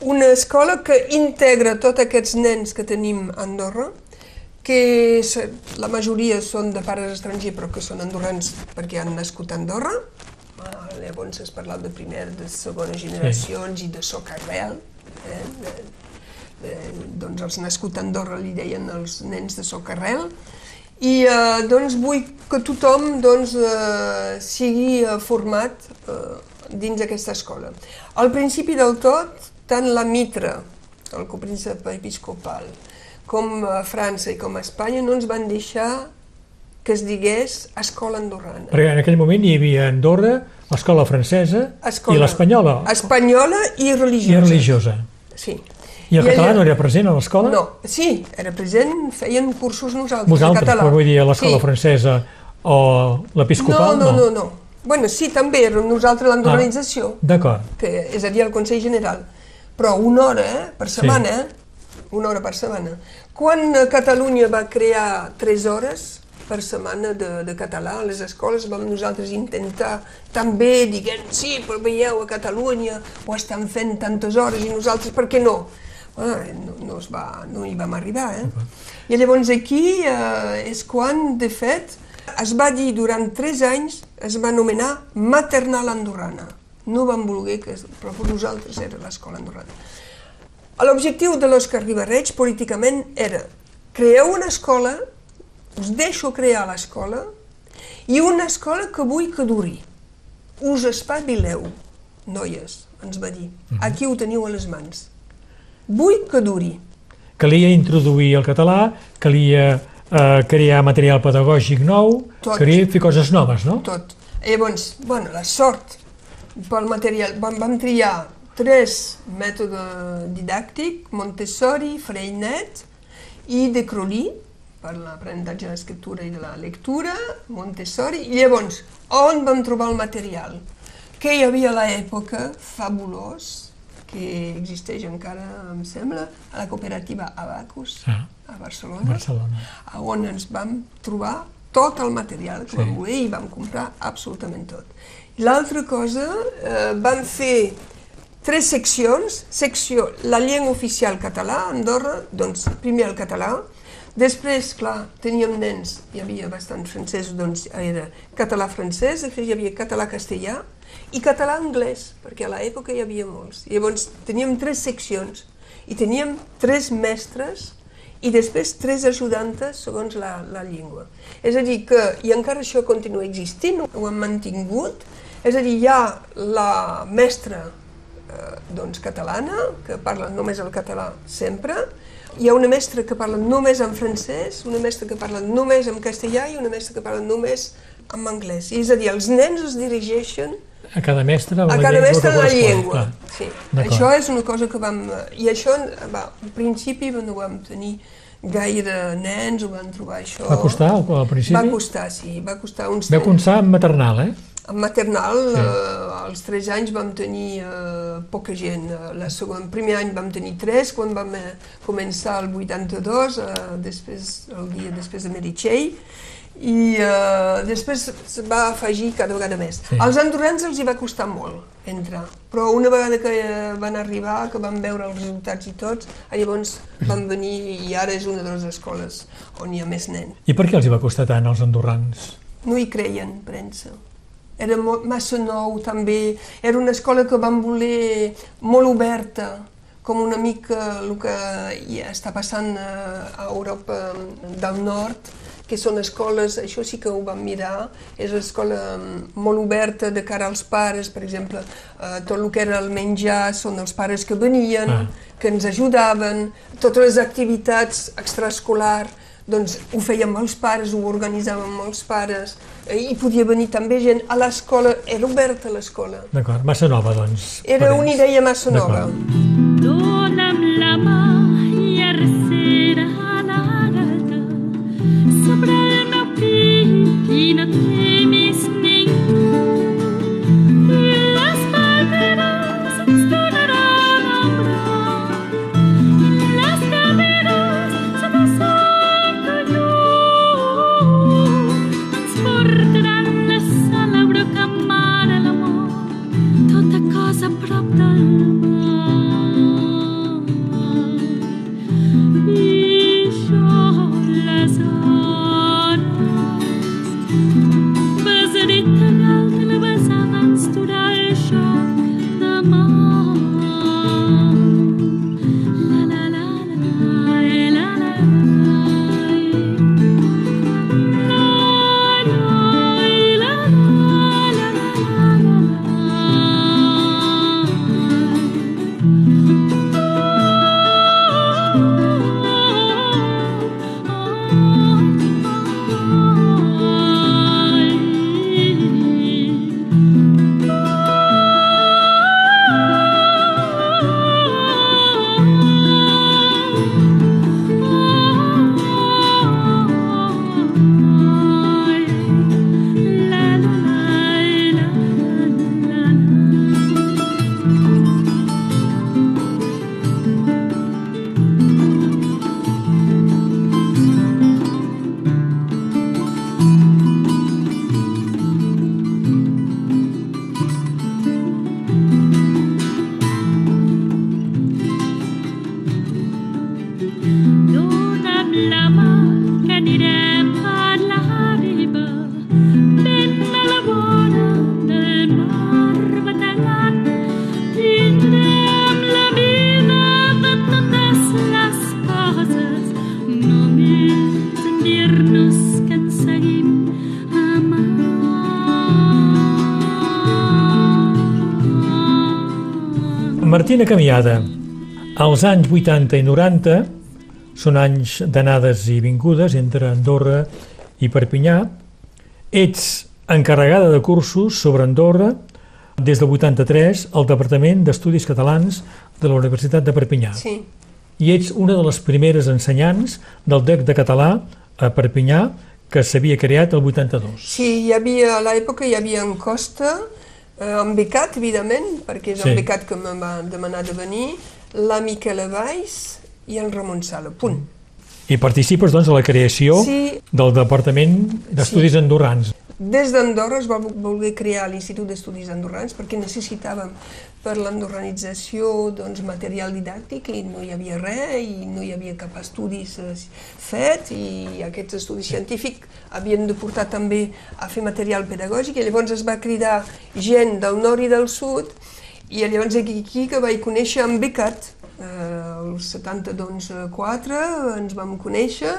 S3: una escola que integra tots aquests nens que tenim a Andorra, que la majoria són de pares estrangers però que són andorrans perquè han nascut a Andorra. Ah, llavors has parlat de primer, de segona generacions sí. i de socarrel. Eh? De, de, doncs els nascut a Andorra li deien els nens de socarrel. I eh, doncs vull que tothom doncs, eh, sigui eh, format eh, dins aquesta escola. Al principi del tot, tant la Mitra, el copríncep episcopal, com a França i com a Espanya no ens van deixar que es digués Escola Andorrana.
S2: Perquè en aquell moment hi havia Andorra l'escola francesa
S3: Escola.
S2: i l'espanyola
S3: Espanyola i religiosa.
S2: i religiosa.
S3: Sí.
S2: I el
S3: I
S2: català
S3: ella-
S2: no era present a l'escola?
S3: No, sí, era present, feien cursos nosaltres,
S2: Vosaltres,
S3: català.
S2: però vull dir, a l'escola
S3: sí.
S2: francesa o l'episcopal?
S3: No, no, no, no. Bueno, sí, també, érem nosaltres
S2: Ah.
S3: l'organització,
S2: D'acord.
S3: que és a dir, el Consell General. Però una hora eh, per setmana, eh? una hora per setmana. Quan eh, Catalunya va crear tres hores per setmana de, de català a les escoles, vam nosaltres intentar també, diguem, sí, però veieu, a Catalunya ho estan fent tantes hores i nosaltres per què no? Bueno, no, no, es va, no hi vam arribar, eh? I llavors aquí eh, és quan, de fet, es va dir durant tres anys, es va anomenar maternal andorrana. No vam voler que, però per nosaltres era l'escola andorrana. L'objectiu de l'Òscar Ribarreig políticament era creeu una escola, us deixo crear l'escola, i una escola que vull que duri. Us espavileu, noies, ens va dir. Aquí ho teniu a les mans. Vull que duri.
S2: Calia introduir el català, calia eh, crear material pedagògic nou,
S3: Tot.
S2: calia fer coses noves, no?
S3: tot. Llavors, bueno, la sort pel material, vam, vam triar tres mètodes didàctics, Montessori, Freinet i de Crowley, per l'aprenentatge de l'escriptura i de la lectura, Montessori, i llavors, on vam trobar el material? Que hi havia a l'època fabulós, que existeix encara, em sembla, a la cooperativa Abacus,
S2: Ah.
S3: a Barcelona,
S2: Barcelona.
S3: a on ens vam trobar tot el material que
S2: Sí.
S3: vam voler i vam comprar absolutament tot. L'altra cosa, eh, vam fer tres seccions, secció la llengua oficial català Andorra, doncs primer el català, després, clar, teníem nens, hi havia bastants francesos, doncs era català-francès, després hi havia català-castellà i català-anglès, perquè a l'època hi havia molts. Llavors teníem tres seccions i teníem tres mestres i després tres ajudantes segons la, la llengua. És a dir que, i encara això continua existint, ho hem mantingut, és a dir, hi ha la mestra eh, doncs, catalana, que parla només el català sempre, hi ha una mestra que parla només en francès, una mestra que parla només en castellà i una mestra que parla només en anglès. I és a dir, els nens es dirigeixen
S2: A cada mestre
S3: a
S2: la
S3: cada
S2: llengua
S3: mestre en la llengua. Sí. Això és una cosa que vam... I això, va, al principi no vam tenir gaire nens, ho vam trobar això...
S2: Va costar al, principi?
S3: Va costar, sí, va costar uns...
S2: Vau començar amb maternal, eh?
S3: En maternal,
S2: Sí.
S3: eh, als 3 anys vam tenir eh, poca gent. Eh, La segon, el primer any vam tenir 3, quan vam eh, començar el 82, eh, després, el dia després de Meritxell, i eh, després es va afegir cada vegada més.
S2: Sí.
S3: Als andorrans els hi va costar molt entrar, però una vegada que eh, van arribar, que van veure els resultats i tots, llavors van venir i ara és una de les escoles on hi ha més nens.
S2: I per què els hi va costar tant als andorrans?
S3: No hi creien, premsa. Era massa nou, també. Era una escola que vam voler molt oberta, com una mica el que hi està passant a Europa del Nord, que són escoles, això sí que ho vam mirar, és una escola molt oberta de cara als pares, per exemple, eh, tot el que era el menjar són els pares que venien,
S2: Ah.
S3: que ens ajudaven, totes les activitats extraescolars, doncs ho amb els pares, ho organitzàvem amb els pares, eh, i podia venir també gent a l'escola, era oberta l'escola.
S2: D'acord, massa nova, doncs.
S3: Era una idea massa nova.
S6: Dona'm la mà i arcera la gata sobre el meu pit i no temis
S2: Martina Camiada, als anys 80 i 90 són anys d'anades i vingudes entre Andorra i Perpinyà. Ets encarregada de cursos sobre Andorra des del 83 al Departament d'Estudis Catalans de la Universitat de Perpinyà.
S3: Sí,
S2: I ets una de les primeres ensenyants del DEC de català a Perpinyà que s'havia creat el 82.
S3: sí, hi havia, a l'època hi havia en Costa, eh, en Becat, evidentment, perquè és
S2: Sí.
S3: en Becat que em va demanar de venir, la Miquela Valls i en Ramon Sala, punt.
S2: I participes doncs a la creació
S3: Sí.
S2: del Departament d'Estudis Andorrans.
S3: Des d'Andorra es va vo- voler crear l'Institut d'Estudis Andorrans perquè necessitàvem per l'andorranització doncs, material didàctic i no hi havia res i no hi havia cap estudis fet i aquests estudis científics havien de portar també a fer material pedagògic i llavors es va cridar gent del nord i del sud i llavors aquí que vaig conèixer en Becat, eh, el 72-4 ens vam conèixer,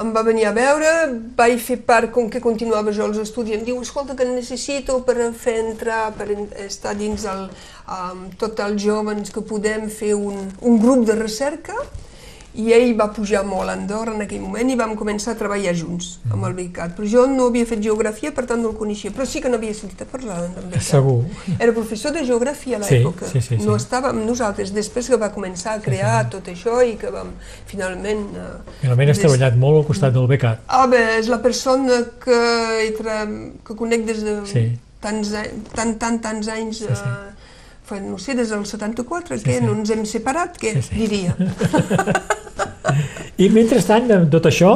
S3: em va venir a veure, vaig fer part, com que continuava jo els estudis, em diu, escolta, que necessito per fer entrar, per estar dins el, amb tots els joves que podem fer un, un grup de recerca, i ell va pujar molt a Andorra en aquell moment i vam començar a treballar junts amb el Becat. Però jo no havia fet geografia, per tant no el coneixia, però sí que no havia sentit a parlar d'en Becat.
S2: Segur.
S3: Era professor de geografia a
S2: Sí,
S3: l'època.
S2: sí, sí, sí.
S3: No estava amb nosaltres. Després que va començar a crear tot això i que vam finalment... Eh,
S2: Finalment has
S3: des-
S2: treballat molt al costat del becat.
S3: Ah, bé, és la persona que, tra... que conec des de
S2: Sí.
S3: tants, any- tant, tant, tants anys,
S2: Sí, sí.
S3: eh, fa, no sé, des del 74,
S2: Sí,
S3: que
S2: sí.
S3: no ens hem separat, què
S2: Sí, sí.
S3: diria? (laughs)
S2: I mentrestant, de tot això,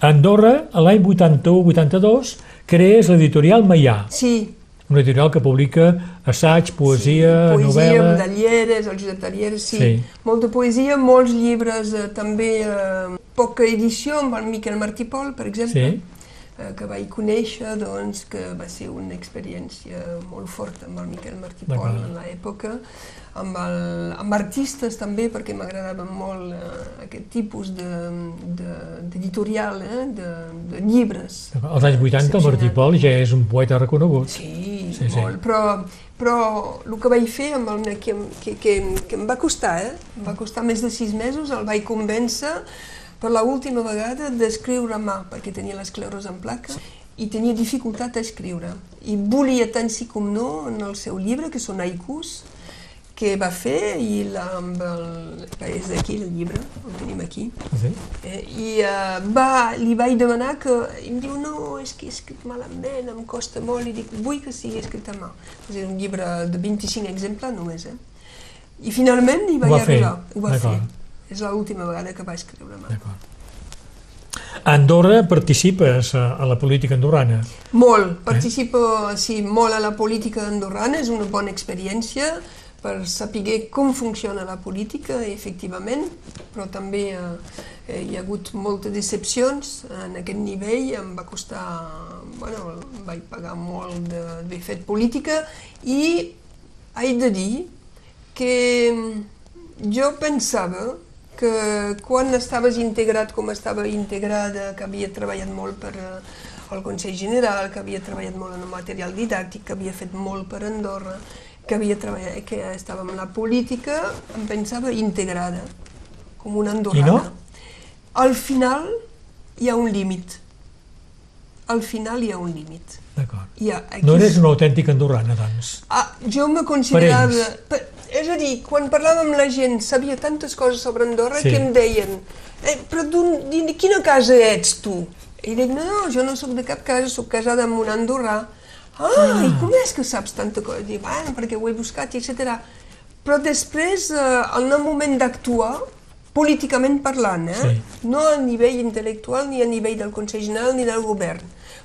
S2: a Andorra, l'any 81-82, crees l'editorial Maià,
S3: Sí,
S2: una editorial que publica assaig, poesia,
S3: poesia,
S2: novel·la...
S3: Dalleres, el Josep Dalleres, sí.
S2: Sí.
S3: Molta poesia, molts llibres, eh, també eh, poca edició amb el Miquel Martí Pol, per exemple,
S2: Sí.
S3: Eh, que vaig conèixer, doncs, que va ser una experiència molt forta amb el Miquel Martí Pol en l'època, amb, el, amb artistes també, perquè m'agradava molt eh, aquest tipus de- de- d'editorial, de, eh, de, de llibres.
S2: Als anys 80 el Martí Pol ja és un poeta reconegut.
S3: Sí,
S2: Sí, sí.
S3: molt, però, però el que vaig fer, amb el, que, que, que, que em va costar, eh? em va costar més de sis mesos, el vaig convèncer per la última vegada d'escriure a mà, perquè tenia l'esclerosi en placa i tenia dificultat a escriure. I volia tant sí com no en el seu llibre, que són haikus, que va fer i la, amb el, és d'aquí el llibre, el tenim aquí,
S2: Sí.
S3: Eh, I uh, va, li vaig demanar que... I em diu, no, és que he escrit malament, em costa molt. I dic, vull que sigui escrit a mà. És un llibre de 25 exemplars només, eh? I finalment hi vaig
S2: va fer,
S3: arribar. Ho va fer. És l'última vegada que vaig escriure a mà.
S2: D'acord. A Andorra participes a, la política andorrana.
S3: Molt, participo sí, molt a la política andorrana, és una bona experiència per saber com funciona la política, efectivament, però també eh, eh, hi ha hagut moltes decepcions en aquest nivell, em va costar, bueno, vaig pagar molt d'haver fet política i haig de dir que jo pensava que quan estaves integrat com estava integrada, que havia treballat molt per eh, el Consell General, que havia treballat molt en el material didàctic, que havia fet molt per Andorra, que havia treballat, que estava en la política, em pensava integrada, com una andorrana.
S2: I no?
S3: Al final hi ha un límit. Al final hi ha un límit.
S2: D'acord.
S3: Aquí
S2: No eres una autèntica andorrana, doncs.
S3: Ah, jo me considerava...
S2: ells.
S3: Per, és a dir, quan parlava amb la gent, sabia tantes coses sobre Andorra
S2: Sí.
S3: que em deien eh, però de quina casa ets tu? I dic, no, no, jo no sóc de cap casa, sóc casada amb un andorrà. Ah, i com és que saps tanta cosa? Dic, bueno, perquè ho he buscat, etc. Però després, eh, en el moment d'actuar, políticament parlant, eh?
S2: Sí.
S3: no a nivell intel·lectual ni a nivell del Consell General ni del govern,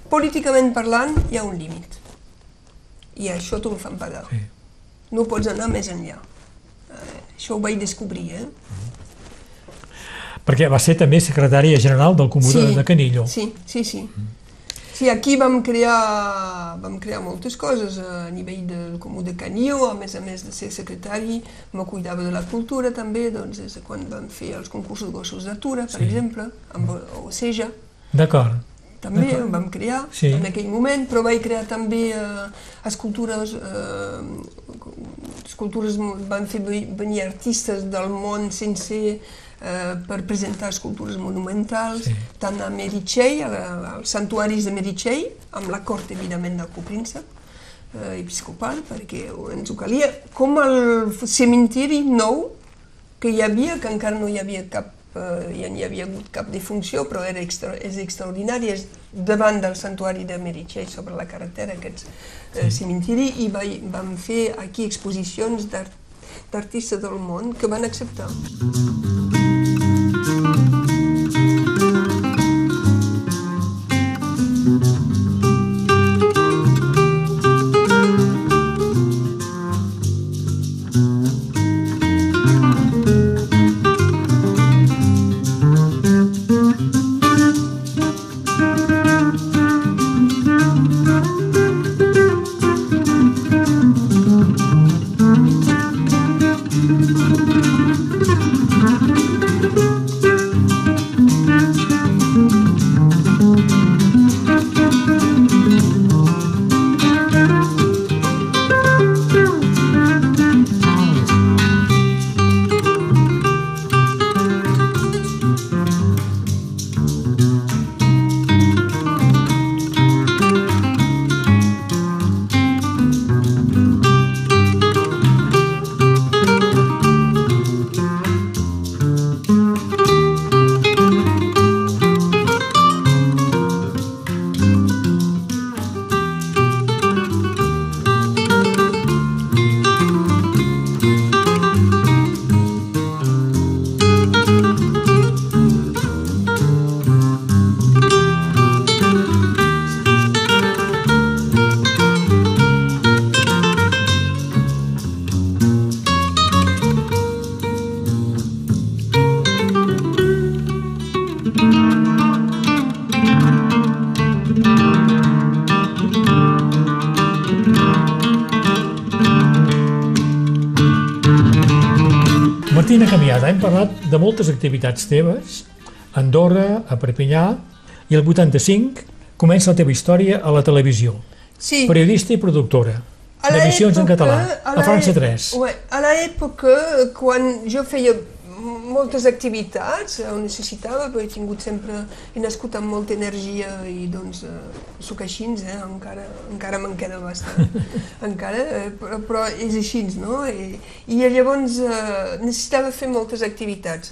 S3: políticament parlant hi ha un límit. I això t'ho fan pagar.
S2: Sí.
S3: No pots anar més enllà. Eh, això ho vaig descobrir, eh?
S2: Perquè va ser també secretària general del Comú de, de Canillo.
S3: Sí, sí, sí. Sí, aquí vam crear, vam crear moltes coses a nivell del Comú de Canillo, a més a més de ser secretari, me cuidava de la cultura també, doncs des de quan vam fer els concursos de gossos d'atura, per
S2: Sí.
S3: exemple, amb Oceja,
S2: D'acord.
S3: També en vam crear
S2: Sí.
S3: en aquell moment, però vaig crear també eh, escultures, eh, escultures, van fer ve- venir artistes del món sencer eh, per presentar escultures monumentals,
S2: Sí.
S3: tant a Meritxell, als santuaris de Meritxell, amb la cort, evidentment, del copríncep, eh, episcopal, perquè ens ho calia, com el cementiri nou que hi havia, que encara no hi havia cap, ja n'hi havia hagut cap defunció, però era extra, és extraordinari, és davant del santuari de Meritxell, sobre la carretera, aquest eh, cementiri, i vai, vam fer aquí exposicions d'art- d'artistes del món que van acceptar.
S2: Martina de moltes activitats teves, a Andorra, a Perpinyà, i el 85 comença la teva història a la televisió.
S3: Sí,
S2: Periodista i productora, d'emissions en català,
S3: a
S2: a França
S3: l'è-
S2: 3.
S3: Ouais, a l'època, quan jo feia moltes activitats, ho necessitava, perquè he tingut sempre, he nascut amb molta energia i doncs eh, sóc així, eh? encara, encara me'n queda bastant, (laughs) encara, eh, però, però és així, no? I, i llavors eh, necessitava fer moltes activitats.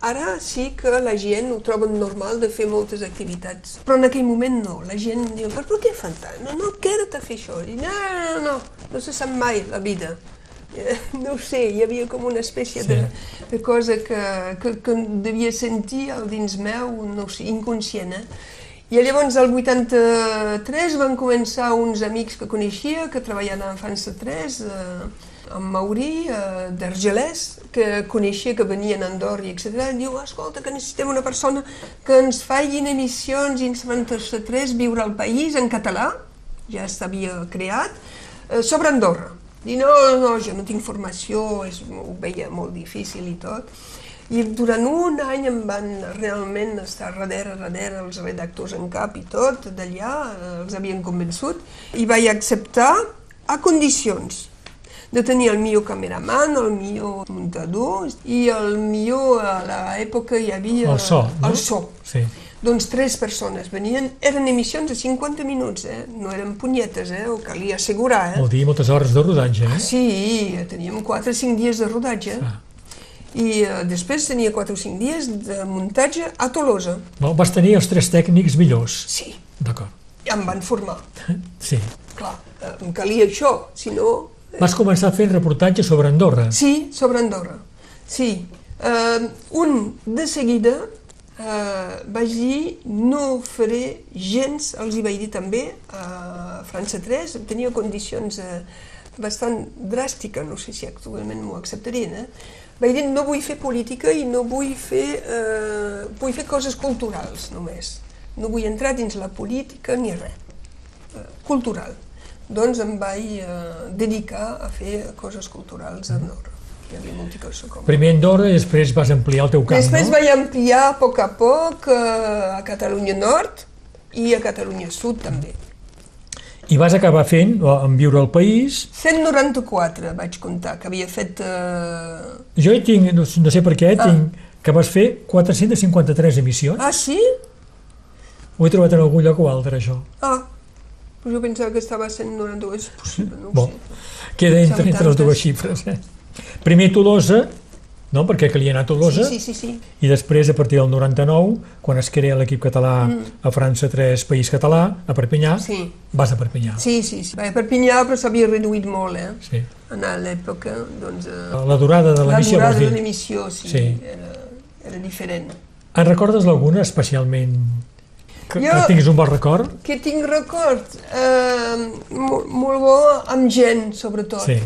S3: Ara sí que la gent ho troba normal de fer moltes activitats, però en aquell moment no. La gent diu, però per què fan tant? No, no, queda't a fer això. I no, no, no, no, no se sap mai la vida. (laughs) No ho sé, hi havia com una espècie
S2: Sí.
S3: de, de cosa que, que, que devia sentir al dins meu, no sé, inconscient, eh? I llavors, al 83, van començar uns amics que coneixia, que treballaven a França 3, eh, amb Mauri, eh, d'Argelès, que coneixia que venien a Andorra etc. Diu, escolta, que necessitem una persona que ens facin emissions i ens França 3, viure al país en català, ja s'havia creat, eh, sobre Andorra. I no, no, jo no tinc formació, és, ho veia molt difícil i tot. I durant un any em van realment estar darrere, darrere, els redactors en cap i tot, d'allà, eh, els havien convençut, i vaig acceptar a condicions de tenir el millor cameraman, el millor muntador i el millor, a l'època hi havia...
S2: El so, no?
S3: El so.
S2: Sí.
S3: Doncs tres persones venien, eren emissions de 50 minuts, eh? no eren punyetes, eh? ho calia assegurar. Eh?
S2: Vol dir moltes hores de rodatge, eh?
S3: Sí, teníem 4 o 5 dies de rodatge
S2: Ah.
S3: I eh, després tenia 4 o 5 dies de muntatge a Tolosa.
S2: No, vas tenir els tres tècnics millors.
S3: Sí,
S2: D'acord.
S3: ja em van formar. (laughs)
S2: Sí.
S3: Clar, eh, em calia això, si no...
S2: Vas començar fent reportatge sobre Andorra.
S3: Sí, sobre Andorra. Sí. Uh, un, de seguida, uh, vaig dir no faré gens, els hi vaig dir també, a França 3, tenia condicions uh, bastant dràstiques, no sé si actualment m'ho acceptarien, eh? Vaig dir no vull fer política i no vull fer, uh, vull fer coses culturals només. No vull entrar dins la política ni res. Uh, cultural. Doncs em vaig uh, dedicar a fer coses culturals a Andorra. hi havia multicolor com.
S2: Primer Andorra i després vas ampliar el teu camp,
S3: Després
S2: no?
S3: vaig ampliar a poc a poc eh, a Catalunya Nord i a Catalunya Sud també.
S2: I vas acabar fent, en viure al país,
S3: 194 vaig comptar, que havia fet... Eh...
S2: jo hi tinc, no, no sé per què,
S3: Ah.
S2: tinc que vas fer 453 emissions.
S3: Ah, sí?
S2: Ho he trobat en algun lloc o altre, això.
S3: Ah, però jo pensava que estava a 192, és possible, no ho
S2: Bon,
S3: sé.
S2: queda entre, entre les dues xifres. Eh? Primer Tolosa, no? perquè calia anar a Tolosa,
S3: Sí, sí, sí, sí.
S2: i després, a partir del 99, quan es crea l'equip català a França 3, País Català, a Perpinyà,
S3: Mm. Sí.
S2: vas a Perpinyà.
S3: Sí, sí, sí. A Perpinyà, però s'havia reduït molt, eh?
S2: Sí.
S3: En l'època, doncs... Eh,
S2: La durada de
S3: la
S2: l'emissió,
S3: durada
S2: vols
S3: de l'emissió, sí,
S2: Sí.
S3: Era, era diferent.
S2: En recordes alguna especialment que,
S3: Jo-
S2: que tinguis un bon record?
S3: Que tinc record eh, molt, molt bo amb gent, sobretot.
S2: Sí.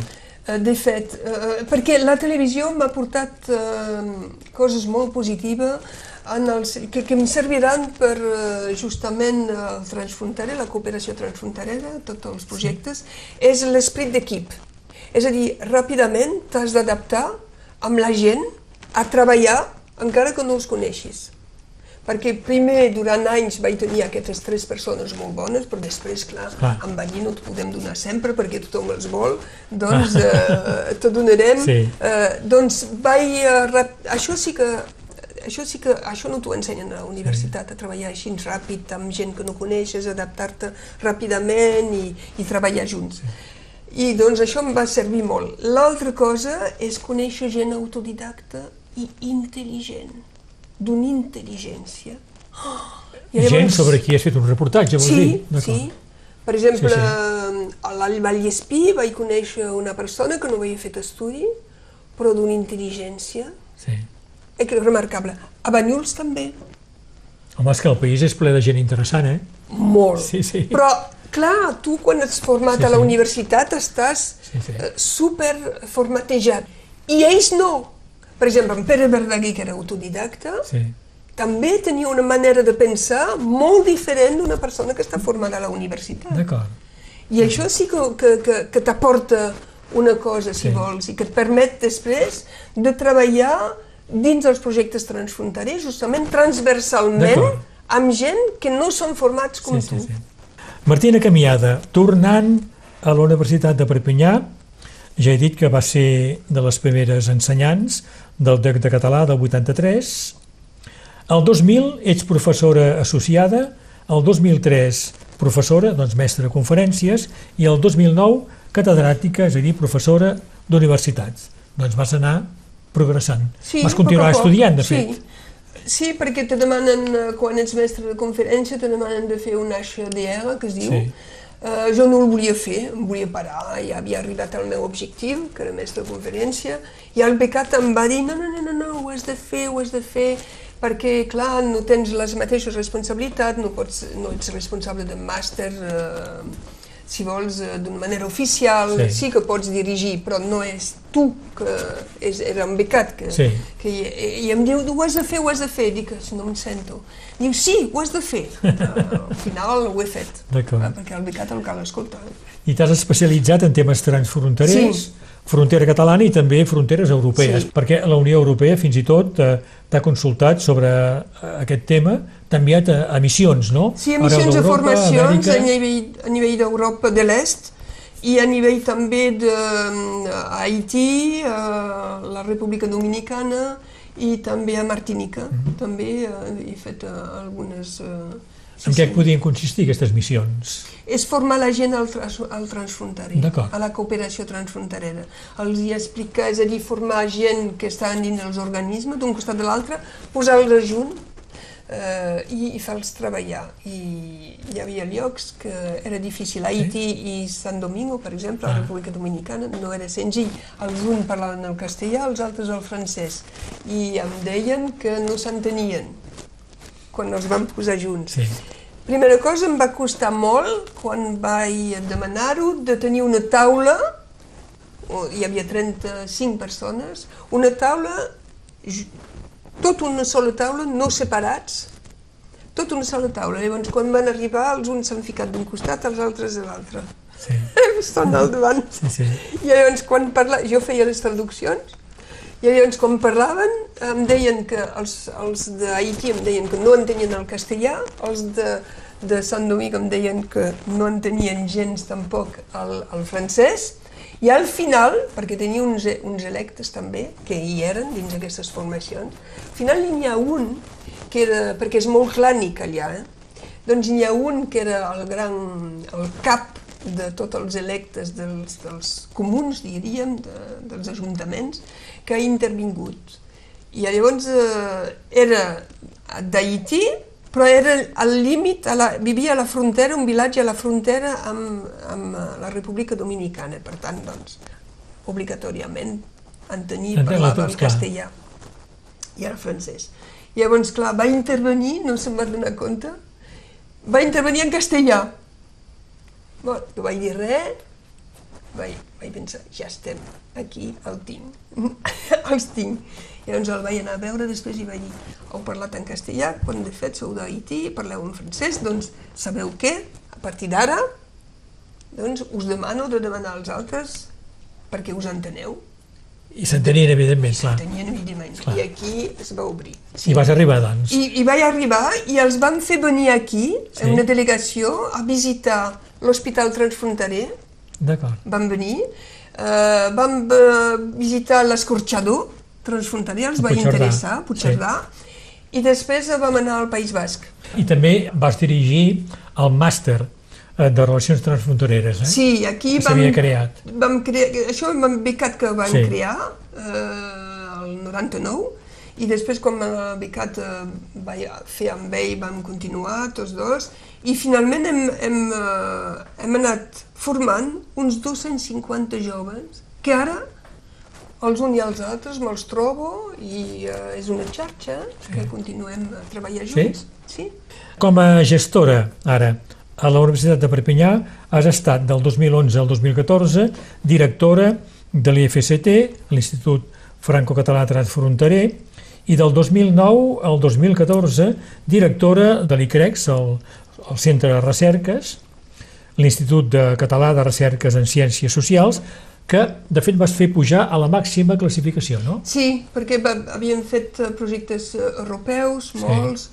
S3: Eh, de fet, eh, perquè la televisió m'ha portat eh, coses molt positives en els, que, que em serviran per eh, justament el transfronterer, la cooperació transfronterera, tots els projectes, és l'esprit d'equip. És a dir, ràpidament t'has d'adaptar amb la gent a treballar encara que no els coneixis. Perquè primer, durant anys, vaig tenir aquestes tres persones molt bones, però després, clar,
S2: Clar.
S3: amb allí no et podem donar sempre perquè tothom els vol, doncs eh, te donarem.
S2: Sí.
S3: Eh, doncs vaig... Eh, això sí que això sí que això no t'ho ensenyen a la universitat, a treballar així ràpid amb gent que no coneixes, adaptar-te ràpidament i, i treballar junts. I doncs això em va servir molt. L'altra cosa és conèixer gent autodidacta i intel·ligent, d'una intel·ligència. Oh! I
S2: Gent sobre qui has fet un reportatge, vols dir?
S3: Sí,
S2: D'acord.
S3: sí. Per exemple,
S2: Sí,
S3: sí, a Vallespí vaig conèixer una persona que no havia fet estudi, però d'una intel·ligència
S2: Sí.
S3: eh, que remarcable. A Banyuls també,
S2: Home, és que el país és ple de gent interessant, eh?
S3: molt.
S2: Sí, sí.
S3: Però, clar, tu quan ets format
S2: Sí,
S3: a la
S2: sí.
S3: universitat estàs
S2: Sí, sí.
S3: eh, super formatejat. I ells no. Per exemple, en Pere Verdaguer, que era autodidacta,
S2: Sí.
S3: també tenia una manera de pensar molt diferent d'una persona que està formada a la universitat.
S2: D'acord.
S3: I això sí que, que, que, que t'aporta una cosa, si
S2: Sí.
S3: vols, i que et permet després de treballar dins els projectes transfronterers, justament transversalment, amb gent que no són formats com
S2: Sí,
S3: tu.
S2: sí, sí. Martina Camiada, tornant a la Universitat de Perpinyà, ja he dit que va ser de les primeres ensenyants del DEC de Català del 83. El 2000 ets professora associada, el 2003 professora, doncs mestra de conferències, i el 2009 catedràtica, és a dir, professora d'universitats. Doncs vas anar progressant.
S3: Sí,
S2: vas continuar
S3: poc a poc.
S2: estudiant, de
S3: sí.
S2: fet.
S3: Sí, perquè te demanen, eh, quan ets mestre de conferència, te demanen de fer un HDR, que es diu.
S2: Sí.
S3: Eh, jo no el volia fer, em volia parar, ja havia arribat al meu objectiu, que era mestre de conferència, i el becat em va dir, no, no, no, no, no, ho has de fer, ho has de fer, perquè, clar, no tens les mateixes responsabilitats, no, pots, no ets responsable de màster, eh, si vols, eh, d'una manera oficial,
S2: Sí.
S3: sí. que pots dirigir, però no és tu, que és, era un becat, que,
S2: Sí.
S3: que i, i em diu, ho has de fer, ho has de fer, dic, no em sento. Diu, sí, ho has de fer. (laughs) Uh, al final ho he fet,
S2: D'acord.
S3: perquè el becat el cal escoltar.
S2: I t'has especialitzat en temes transfronterers,
S3: Sí.
S2: Frontera catalana i també fronteres europees,
S3: Sí.
S2: perquè la Unió Europea fins i tot eh, t'ha consultat sobre eh, aquest tema, t'ha enviat a, a missions, no?
S3: Sí,
S2: Arreu
S3: missions de formacions
S2: Amèrica.
S3: a nivell, a nivell d'Europa de l'Est i a nivell també d'Haití, a la República Dominicana i també a Martinica.
S2: Mhm.
S3: També eh, he fet eh, algunes... eh, sí,
S2: En què
S3: sí.
S2: podien consistir aquestes missions?
S3: és formar la gent al, trans, al transfronterer, a la cooperació transfronterera. Els hi explicar, és a dir, formar gent que estan dins els organismes, d'un costat de l'altre, posar-los junt eh, i, i fer-los treballar. I hi havia llocs que era difícil. Haití i San Domingo, per exemple, a la
S2: Ah.
S3: República Dominicana, no era senzill. Els uns parlaven el castellà, els altres el francès. I em deien que no s'entenien quan els vam posar junts.
S2: Sí.
S3: Primera cosa, em va costar molt, quan vaig demanar-ho, de tenir una taula, hi havia 35 persones, una taula, tot una sola taula, no separats, tot una sola taula. Llavors, quan van arribar, els uns s'han ficat d'un costat, els altres de l'altre.
S2: Sí, (laughs)
S3: Estan al davant.
S2: sí, sí.
S3: I llavors, quan parla, jo feia les traduccions, I llavors, quan parlaven, em deien que els, els d'Haití em deien que no entenien el castellà, els de, de Sant Domingo em deien que no entenien gens tampoc el, el francès, i al final, perquè tenia uns, uns electes també, que hi eren dins aquestes formacions, al final n'hi ha un, que era, perquè és molt clànic allà, eh? doncs n'hi ha un que era el gran, el cap de tots els electes dels, dels comuns, diríem, de, dels ajuntaments, que ha intervingut. I llavors eh, era d'Haití, però era al límit, a la, vivia a la frontera, un vilatge a la frontera amb, amb eh, la República Dominicana, per tant, doncs, obligatòriament en
S2: Entén-la
S3: parlava
S2: clar.
S3: castellà i el francès. Llavors, clar, va intervenir, no se'n va donar compte, va intervenir en castellà. Bon, no vaig dir res, vaig, vaig pensar, ja estem, aquí el tinc, (laughs) els tinc. Llavors el vaig anar a veure després i vaig dir, heu parlat en castellà, quan de fet sou d'Haití, parleu en francès, doncs sabeu què? A partir d'ara, doncs us demano de demanar als altres perquè us enteneu.
S2: I s'entenien, evidentment, clar.
S3: Tenien evidentment.
S2: Clar.
S3: I aquí es va obrir.
S2: I vas arribar, doncs.
S3: I, I vaig arribar i els van fer venir aquí,
S2: Sí.
S3: sí. una delegació, a visitar l'Hospital Transfronterer,
S2: D'acord.
S3: van venir, eh, van eh, visitar l'escorxador transfronterer, els va interessar, Puigcerdà, i després vam anar al País Basc.
S2: I també vas dirigir el màster eh, de Relacions Transfrontereres, eh?
S3: Sí, aquí
S2: Que
S3: vam,
S2: s'havia creat.
S3: vam crear, això vam becat que van
S2: Sí.
S3: crear eh, el 99 i després quan el becat eh, vaig fer amb ell vam continuar tots dos i finalment hem, hem, eh, hem anat formant uns 250 joves que ara els uns i els altres me'ls trobo i eh, és una xarxa que continuem a treballar
S2: Sí?
S3: junts. Sí?
S2: Com a gestora, ara, a la Universitat de Perpinyà, has estat del 2011 al 2014 directora de l'IFCT, l'Institut Franco-Català Transfronterer, i del 2009 al 2014 directora de l'ICREX, el, el Centre de Recerques, l'Institut de Català de Recerques en Ciències Socials, que de fet vas fer pujar a la màxima classificació, no?
S3: Sí, perquè va, havíem fet eh, projectes eh, europeus, molts,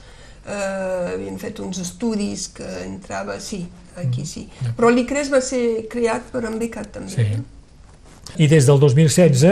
S3: eh, havíem fet uns estudis que entrava, sí, aquí sí. Però l'ICRES va ser creat per en Becat també.
S2: Sí. I des del 2016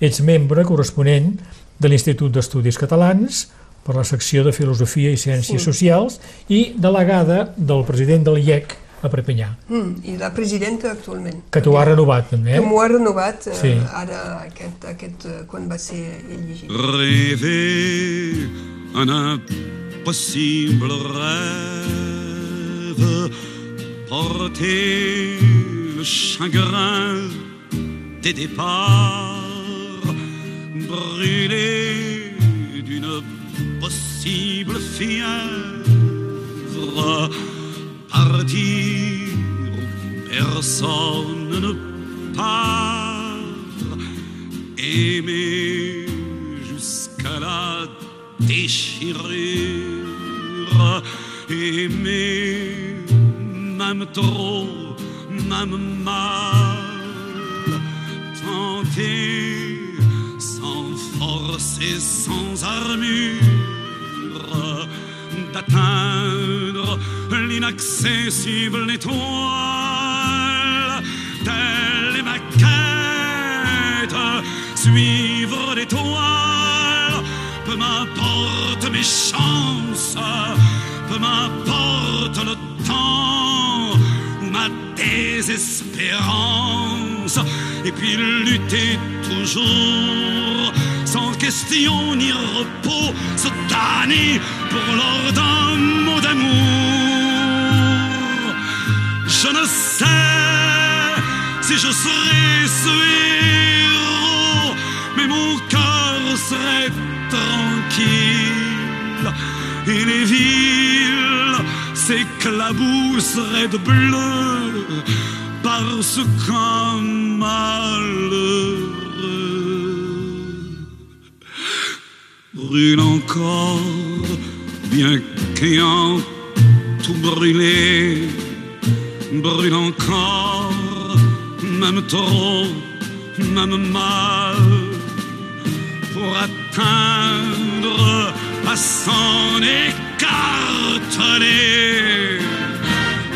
S2: ets membre corresponent de l'Institut d'Estudis Catalans per la secció de Filosofia i Ciències
S3: Sí.
S2: Socials i delegada del president de l'IEC a Perpinyà,
S3: Mm, I la presidenta actualment.
S2: que t'ho ha renovat també.
S3: Que
S2: Eh?
S3: m'ho ha renovat eh,
S2: Sí.
S3: ara aquest, aquest, eh, quan va ser elegit.
S7: Rêver un impossible rêve, porter le chagrin des départs, brûler d'une possible fièvre, partir personne ne part, aimer jusqu'à la déchirure, aimer même trop, même mal, tenter sans force et sans armure d'atteindre l'inaccessible étoile. Telle est ma quête, suivre l'étoile. Peu m'importe mes chances, peu m'importe le temps ma désespérance. Et puis lutter toujours, sans question ni repos, se damner pour l'or d'un mot d'amour. Je serai ce héros, mais mon cœur serait tranquille. Et les villes s'éclabousseraient de bleu parce qu'un malheureux brûle encore, bien qu'ayant tout brûlé, brûle encore, même trop, même mal. pour atteindre à s'en écarteler.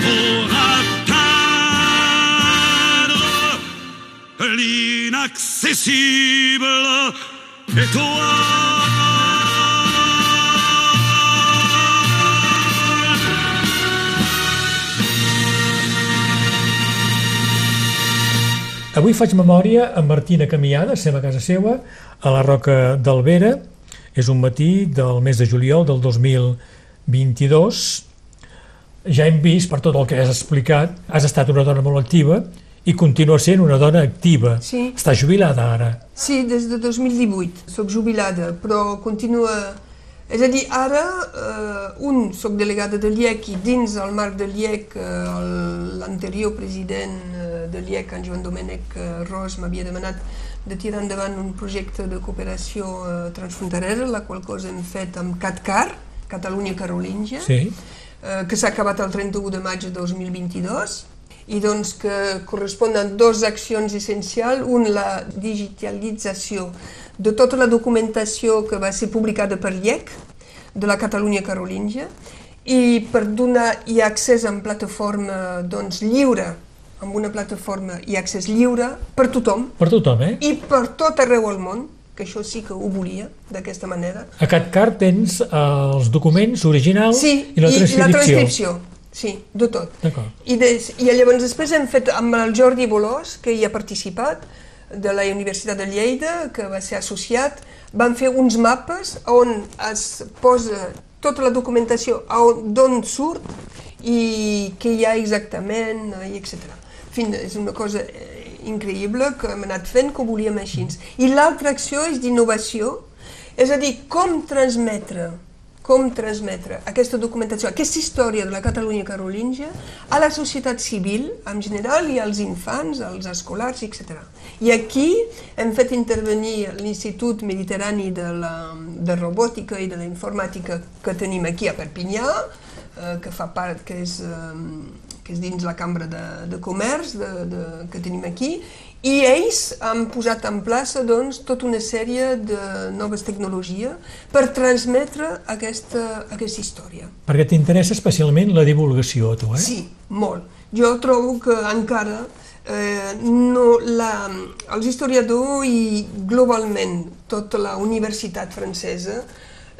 S7: Pour atteindre l'inaccessible étoile.
S2: Avui faig memòria amb Martina Camiada, estem a casa seva, a la Roca d'Albera. És un matí del mes de juliol del 2022. Ja hem vist, per tot el que has explicat, has estat una dona molt activa i continua sent una dona activa.
S3: Sí.
S2: Està jubilada ara.
S3: Sí, des de 2018 soc jubilada, però continua... És a dir, ara, eh, un, soc delegada de l'IEC i dins el marc de l'IEC, eh, l'anterior president eh, de l'IEC, en Joan Domènec eh, Ros, m'havia demanat de tirar endavant un projecte de cooperació eh, transfronterera, la qual cosa hem fet amb CatCar, Catalunya Carolíngia,
S2: Sí.
S3: eh, que s'ha acabat el 31 de maig de 2022 i doncs que corresponen dues accions essencials, un la digitalització de tota la documentació que va ser publicada per l'IEC de la Catalunya Carolíngia i per donar i accés en plataforma doncs, lliure, amb una plataforma i accés lliure per tothom
S2: Per tothom, eh?
S3: i per tot arreu al món, que això sí que ho volia d'aquesta manera,
S2: A CatCar tens eh, els documents originals
S3: Sí,
S2: i la transcripció.
S3: la transcripció. Sí, de tot. I, des, I llavors després hem fet amb el Jordi Bolós, que hi ha participat, de la Universitat de Lleida, que va ser associat, van fer uns mapes on es posa tota la documentació d'on surt i què hi ha exactament, i etc. En fi, és una cosa eh, increïble que hem anat fent, que ho volíem així. I l'altra acció és d'innovació, és a dir, com transmetre com transmetre aquesta documentació, aquesta història de la Catalunya carolíngia a la societat civil en general i als infants, als escolars, etc. I aquí hem fet intervenir l'Institut Mediterrani de, la, de Robòtica i de la Informàtica que tenim aquí a Perpinyà, eh, que fa part, que és, eh, que és dins la Cambra de, de Comerç de, de, que tenim aquí, i ells han posat en plaça doncs, tota una sèrie de noves tecnologies per transmetre aquesta, aquesta història.
S2: Perquè t'interessa especialment la divulgació, a tu, eh?
S3: Sí, molt. Jo trobo que encara eh, no, la, els historiadors i globalment tota la universitat francesa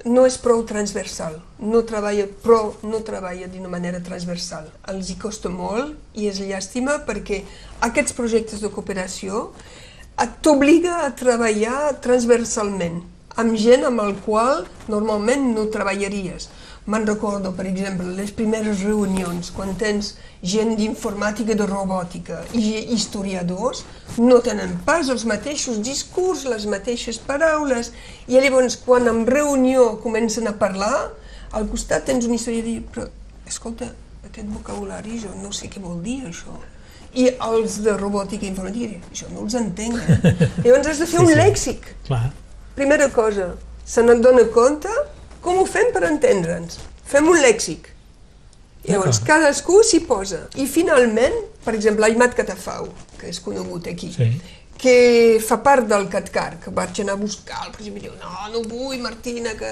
S3: no és prou transversal, no treballa prou, no treballa d'una manera transversal. Els hi costa molt i és llàstima perquè aquests projectes de cooperació t'obliga a treballar transversalment amb gent amb el qual normalment no treballaries. Me'n recordo, per exemple, les primeres reunions, quan tens gent d'informàtica i de robòtica i historiadors, no tenen pas els mateixos discurs, les mateixes paraules, i llavors quan en reunió comencen a parlar, al costat tens un historiador i però, escolta, aquest vocabulari jo no sé què vol dir això. I els de robòtica i informàtica jo no els entenc. Eh? (laughs) Llavors has de fer
S2: Sí,
S3: un
S2: sí.
S3: lèxic.
S2: Clar.
S3: Primera cosa, se n'adona compte com ho fem per entendre'ns. Fem un lèxic. Llavors, cadascú s'hi posa. I finalment, per exemple, Aimat Catafau, que és conegut aquí,
S2: Sí.
S3: que fa part del CatCar, que vaig anar a buscar, per exemple, diu, no, no vull, Martina, que...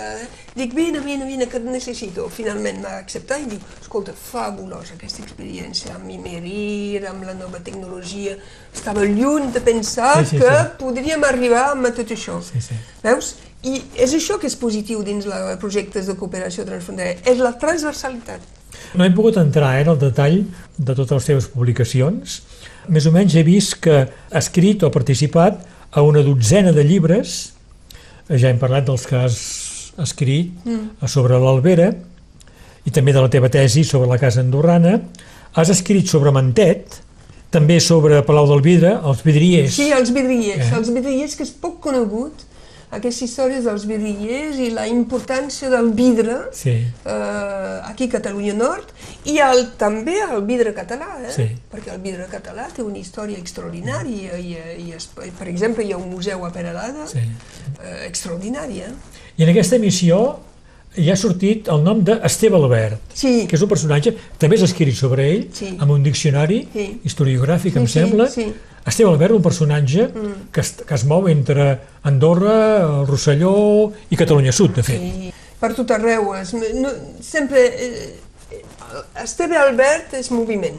S3: Dic, vine, vine, vine, que et necessito. Finalment m'ha acceptat i diu, escolta, fabulosa aquesta experiència amb Imerir, amb la nova tecnologia. Estava lluny de pensar
S2: Sí, sí,
S3: que
S2: sí.
S3: podríem arribar amb tot això.
S2: Sí, sí.
S3: Veus? I és això que és positiu dins els projectes de cooperació transfronterera, és la transversalitat.
S2: No hem pogut entrar eh, en el detall de totes les teves publicacions. Més o menys he vist que has escrit o participat a una dotzena de llibres, ja hem parlat dels que has escrit mm. sobre l'Albera, i també de la teva tesi sobre la casa andorrana. Has escrit sobre Mantet, també sobre Palau del Vidre, els vidriers.
S3: Sí, els vidriers,
S2: Eh?
S3: els vidriers que és poc conegut, aquestes històries dels vidriers i la importància del vidre
S2: Sí.
S3: eh, aquí a Catalunya Nord i el, també el vidre català, eh?
S2: Sí.
S3: perquè el vidre català té una història extraordinària i, i, es, per exemple hi ha un museu a Peralada
S2: Sí.
S3: eh, extraordinari. Eh?
S2: I en aquesta missió hi ha sortit el nom d'Esteve Albert,
S3: Sí.
S2: que és un personatge, també s'ha escrit sobre ell,
S3: Sí.
S2: amb un diccionari
S3: Sí.
S2: historiogràfic,
S3: Sí,
S2: em
S3: sí,
S2: sembla.
S3: sí. Mm.
S2: Esteve Albert, un personatge que, es, que es mou entre Andorra, el Rosselló i Catalunya Sud, de fet.
S3: I per tot arreu. Es, no, sempre... Eh, Esteve Albert és moviment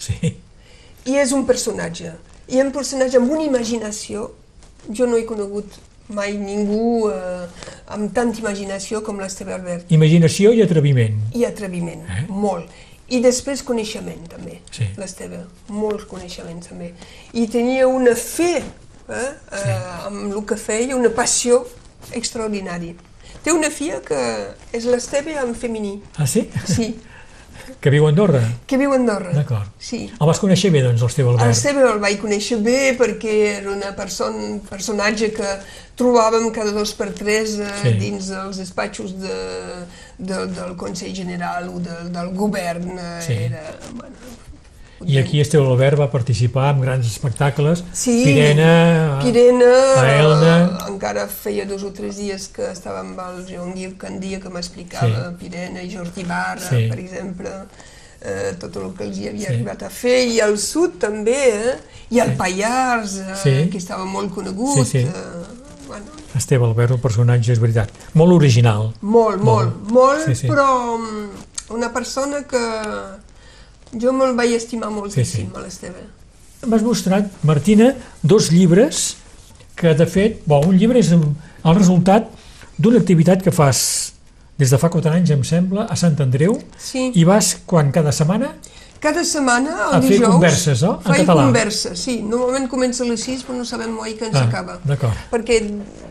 S2: Sí.
S3: i és un personatge. I un personatge amb una imaginació. Jo no he conegut mai ningú eh, amb tanta imaginació com l'Esteve Albert.
S2: Imaginació i atreviment.
S3: I atreviment,
S2: eh?
S3: molt. I després coneixement, també,
S2: Sí.
S3: l'Esteve. Molts coneixements, també. I tenia una fe eh, eh, amb el que feia, una passió extraordinària. Té una filla que és l'Esteve en femení,
S2: Ah, sí?
S3: sí,
S2: Que viu a Andorra.
S3: que viu a Andorra.
S2: D'acord.
S3: Sí.
S2: El vas conèixer bé, doncs, l'Esteve Albert.
S3: El Esteve el vaig conèixer bé perquè era una person, personatge que trobàvem cada dos per tres eh,
S2: Sí.
S3: dins dels despatxos de, de, del Consell General o de, del govern. Eh,
S2: Sí.
S3: Era, bueno,
S2: I aquí Esteve Albert va participar en grans espectacles.
S3: Sí,
S2: Pirena,
S3: Pirena,
S2: a Elna.
S3: eh, encara feia dos o tres dies que estava amb el Joan Guiu Candia que m'explicava
S2: Sí.
S3: Pirena i Jordi Barra,
S2: Sí.
S3: per exemple, eh, tot el que els hi havia
S2: Sí.
S3: arribat a fer, i al sud també, eh? i al Pallars, eh,
S2: Sí.
S3: que estava molt conegut.
S2: Sí, sí.
S3: Eh, bueno,
S2: Esteve Albert, un personatge, és veritat, molt original.
S3: molt, molt, molt,
S2: Sí, sí.
S3: però mm, una persona que jo me'l vaig estimar moltíssim,
S2: Sí, sí.
S3: a l'Esteve.
S2: M'has mostrat, Martina, dos llibres que, de fet, bo, un llibre és el resultat d'una activitat que fas des de fa quatre anys, em sembla, a Sant Andreu,
S3: Sí.
S2: i vas, quan, cada setmana?
S3: Cada setmana, el
S2: A fer
S3: dijous...
S2: converses, no? En català.
S3: converses, sí. Normalment comença a les 6, però no sabem mai que ens
S2: Ah,
S3: acaba.
S2: d'acord.
S3: Perquè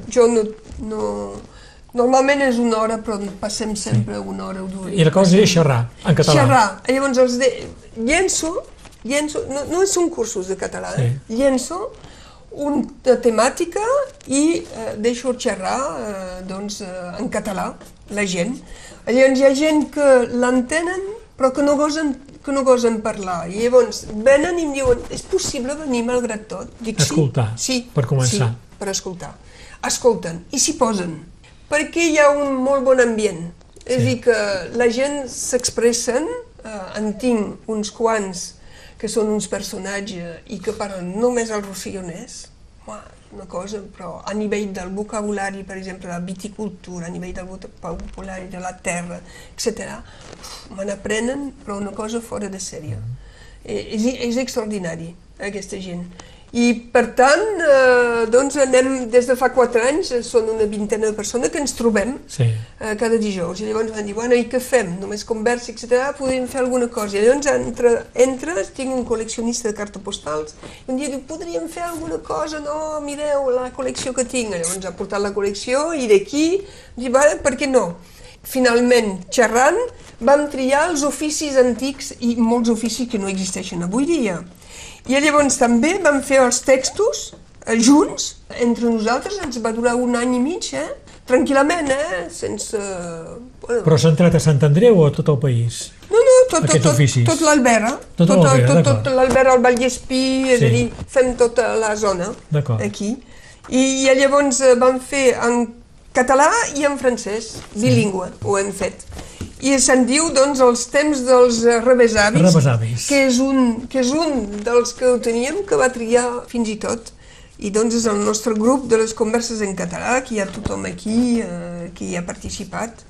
S3: jo no, no... Normalment és una hora, però passem sempre una hora o dues.
S2: I la cosa és xerrar, en català.
S3: Xerrar. Llavors els de... llenço, llenço no, no són cursos de català, eh? llenço una temàtica i eh, deixo xerrar eh, doncs, eh, en català la gent. Llavors hi ha gent que l'entenen però que no gosen que no gosen parlar. I llavors venen i em diuen, és possible venir malgrat tot? Dic,
S2: Escoltar,
S3: sí, sí,
S2: per començar.
S3: Sí, per escoltar. Escolten i s'hi posen, perquè hi ha un molt bon ambient. És a dir, que la gent s'expressen, eh, en tinc uns quants que són uns personatges i que parlen només el rossillonès, una cosa, però a nivell del vocabulari, per exemple, la viticultura, a nivell del vocabulari de la terra, etc., me n'aprenen, però una cosa fora de sèrie. Eh, És, és extraordinari, aquesta gent. I, per tant, eh, doncs anem, des de fa quatre anys, eh, són una vintena de persones que ens trobem
S2: Sí.
S3: eh, cada dijous. I llavors van dir, bueno, i què fem? Només conversa, etc. Podríem fer alguna cosa. I llavors entra, entres, tinc un col·leccionista de cartes postals, i un dia diu, podríem fer alguna cosa? No, mireu la col·lecció que tinc. I llavors ha portat la col·lecció i d'aquí, dic, vale, per què no? Finalment, xerrant, vam triar els oficis antics i molts oficis que no existeixen avui dia. I llavors també vam fer els textos eh, junts, entre nosaltres, ens va durar un any i mig, eh? tranquil·lament, eh? sense... Bueno,
S2: Però centrat a Sant Andreu o a tot el país?
S3: no, no, tot, tot, tot, tot l'Albera,
S2: Tot
S3: tot, tot, tot l'Albera, el Vallespí, és
S2: Sí.
S3: a dir, fem tota la zona aquí. I, I llavors eh, vam fer en català i en francès, bilingüe, ho hem fet. I se'n diu, doncs, els temps dels eh, rebesavis,
S2: Rebesavis.
S3: que és, un, que és un dels que ho teníem que va triar fins i tot. I doncs és el nostre grup de les converses en català, que hi ha tothom aquí, eh, que hi ha participat,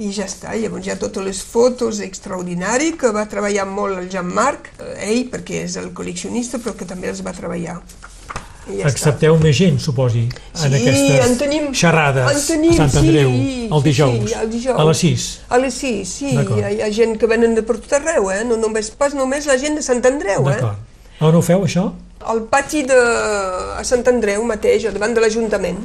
S3: i ja està. Llavors hi ha totes les fotos extraordinari que va treballar molt el Jean-Marc, eh, ell, perquè és el col·leccionista, però que també els va treballar. Ja està.
S2: Accepteu més gent, suposi, en
S3: Sí,
S2: aquestes
S3: en tenim,
S2: xerrades
S3: en tenim,
S2: a Sant Andreu,
S3: sí,
S2: el dijous,
S3: sí, sí, el dijous.
S2: a les 6.
S3: A les 6, sí, hi ha, hi ha gent que venen de per tot arreu, eh? no només, pas només la gent de Sant Andreu. Eh?
S2: On ho feu, això?
S3: Al pati de a Sant Andreu mateix, davant de l'Ajuntament.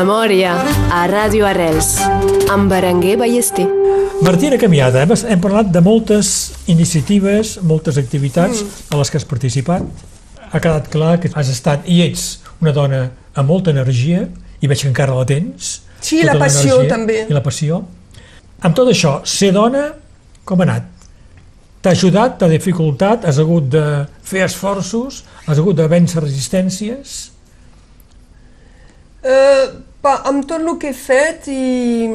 S8: Memòria a Ràdio Arrels amb Berenguer Ballester.
S2: Martina Camiada, hem, hem parlat de moltes iniciatives, moltes activitats a les que has participat. Ha quedat clar que has estat i ets una dona amb molta energia i veig que encara la tens.
S3: Sí,
S2: tota
S3: la passió, també.
S2: I la passió. Amb tot això, ser dona, com ha anat? T'ha ajudat, t'ha dificultat, has hagut de fer esforços, has hagut de vèncer resistències?
S3: Eh, pa, amb tot el que he fet i,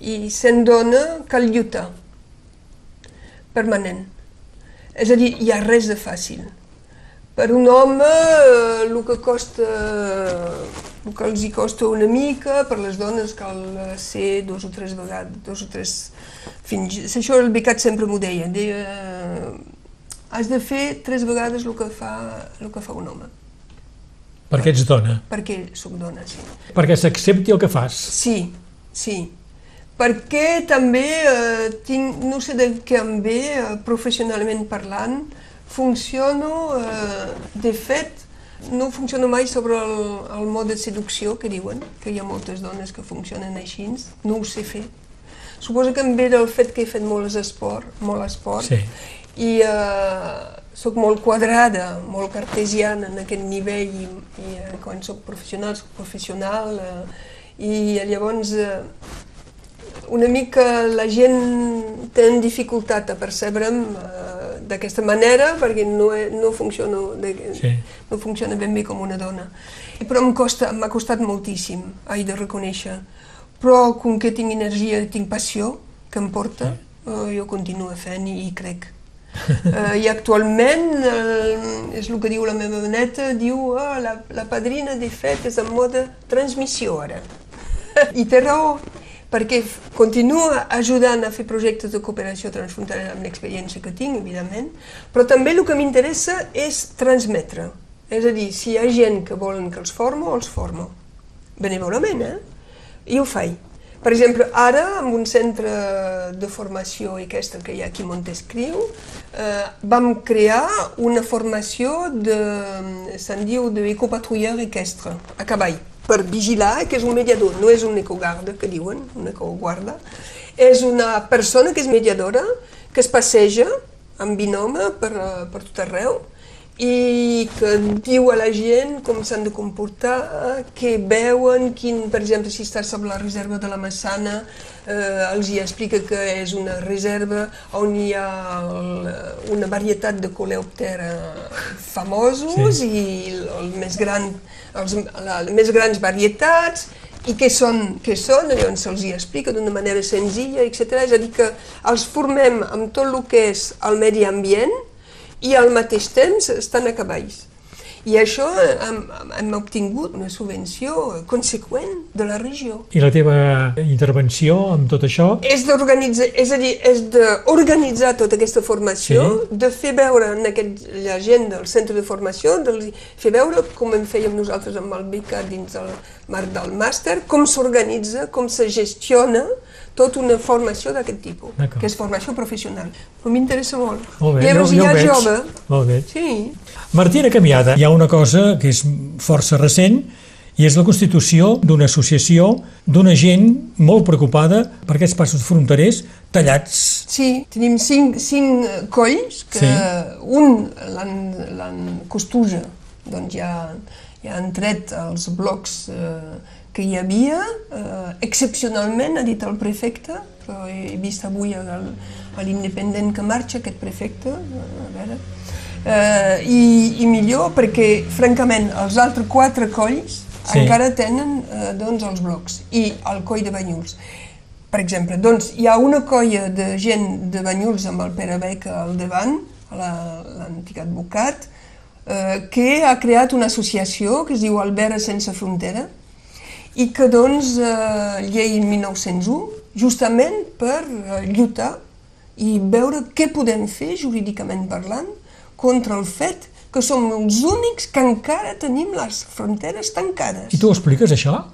S3: i sent dona cal lluitar permanent. És a dir, hi ha res de fàcil. Per un home, eh, el que costa, el que els hi costa una mica, per les dones cal eh, ser dos o tres vegades, dos o tres... Fins, això el Becat sempre m'ho deia, deia, has de fer tres vegades el que fa, el que fa un home,
S2: Perquè ets dona.
S3: perquè sóc dona, sí.
S2: Perquè s'accepti el que fas.
S3: Sí, sí. Perquè també eh, tinc, no sé de què em ve, eh, professionalment parlant, funciono, eh, de fet, no funciono mai sobre el, el mode de seducció que diuen, que hi ha moltes dones que funcionen així, no ho sé fer. Suposo que em ve del fet que he fet molt esport, molt esport,
S2: Sí.
S3: I eh, sóc molt quadrada, molt cartesiana en aquest nivell i, i eh, quan sóc professional, sóc professional eh, i llavors eh, una mica la gent té dificultat a percebre'm eh, d'aquesta manera perquè no, he, no, funciono de,
S2: Sí.
S3: no funciona ben bé com una dona. Però em costa, m'ha costat moltíssim, he de reconèixer. Però com que tinc energia, tinc passió que em porta, eh, jo continuo fent i, i crec. Eh, I actualment, eh, és el que diu la meva neta, diu ah, la, la padrina de fet és en mode transmissió ara. (laughs) I té raó, perquè continua ajudant a fer projectes de cooperació transfronterera amb l'experiència que tinc, evidentment, però també el que m'interessa és transmetre. És a dir, si hi ha gent que volen que els formo, els formo. Benevolament, eh? I ho faig. Per exemple, ara, amb un centre de formació i aquesta que hi ha aquí a Montescriu, eh, vam crear una formació de, se'n diu, d'ecopatrulleur equestre, a cavall, per vigilar, que és un mediador, no és un ecoguarda, que diuen, un ecoguarda, és una persona que és mediadora, que es passeja amb binome per, eh, per tot arreu, i que diu a la gent com s'han de comportar, què veuen, quin, per exemple, si estàs sobre la reserva de la Massana, eh, els hi explica que és una reserva on hi ha el, una varietat de coleòptera famosos
S2: Sí.
S3: i el, el més gran, els, la, les més grans varietats, i què són, què són, llavors se'ls hi explica d'una manera senzilla, etc. És a dir, que els formem amb tot el que és el medi ambient, i al mateix temps estan a cavalls. I això hem, hem obtingut una subvenció conseqüent de la regió.
S2: I la teva intervenció amb tot això?
S3: És d'organitzar, és a dir, és d'organitzar tota aquesta formació,
S2: Sí.
S3: de fer veure en aquest, la gent del centre de formació, de fer veure com en fèiem nosaltres amb el BICA dins del marc del màster, com s'organitza, com se gestiona tota una formació d'aquest tipus, que és formació professional. Però m'interessa molt.
S2: Molt bé,
S3: llavors
S2: jo- jo veig.
S3: jove.
S2: Molt bé.
S3: Sí.
S2: Martina Camiada, hi ha una cosa que és força recent i és la constitució d'una associació d'una gent molt preocupada per aquests passos fronterers tallats.
S3: Sí, tenim cinc, cinc colls, que
S2: Sí.
S3: un l'han costuja, doncs ja, ja han tret els blocs eh, que hi havia, eh, excepcionalment, ha dit el prefecte, però he vist avui al- a l'independent que marxa aquest prefecte, a veure, eh, i, i millor perquè, francament, els altres quatre colls
S2: Sí.
S3: encara tenen eh, doncs, els blocs i el coll de Banyuls. Per exemple, doncs, hi ha una colla de gent de Banyuls amb el Pere Beca al davant, a la- l'antic advocat, eh, que ha creat una associació que es diu Albera Sense Frontera i que, doncs, eh, llei 1901, justament per eh, lluitar i veure què podem fer, jurídicament parlant, contra el fet que som els únics que encara tenim les fronteres tancades.
S2: I tu ho expliques, això?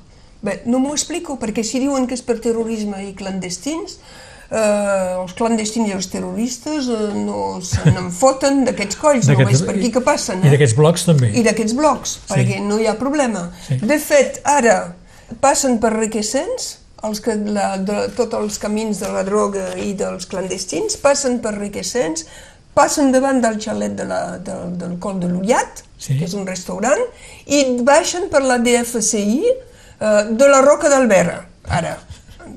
S3: Bé, no m'ho explico, perquè si diuen que és per terrorisme i clandestins, eh, els clandestins i els terroristes eh, no se (laughs) n'en foten d'aquests colls, no
S2: D'aquests-
S3: és per aquí que passen.
S2: I d'aquests blocs també.
S3: I d'aquests blocs,
S2: Sí.
S3: perquè no hi ha problema.
S2: Sí.
S3: De fet, ara passen per requescents, els que, la, de, tots els camins de la droga i dels clandestins, passen per requesents, passen davant del xalet de la, de, del Col de l'Ullat,
S2: Sí.
S3: que és un restaurant, i baixen per la DFCI eh, de la Roca d'Albera, ara.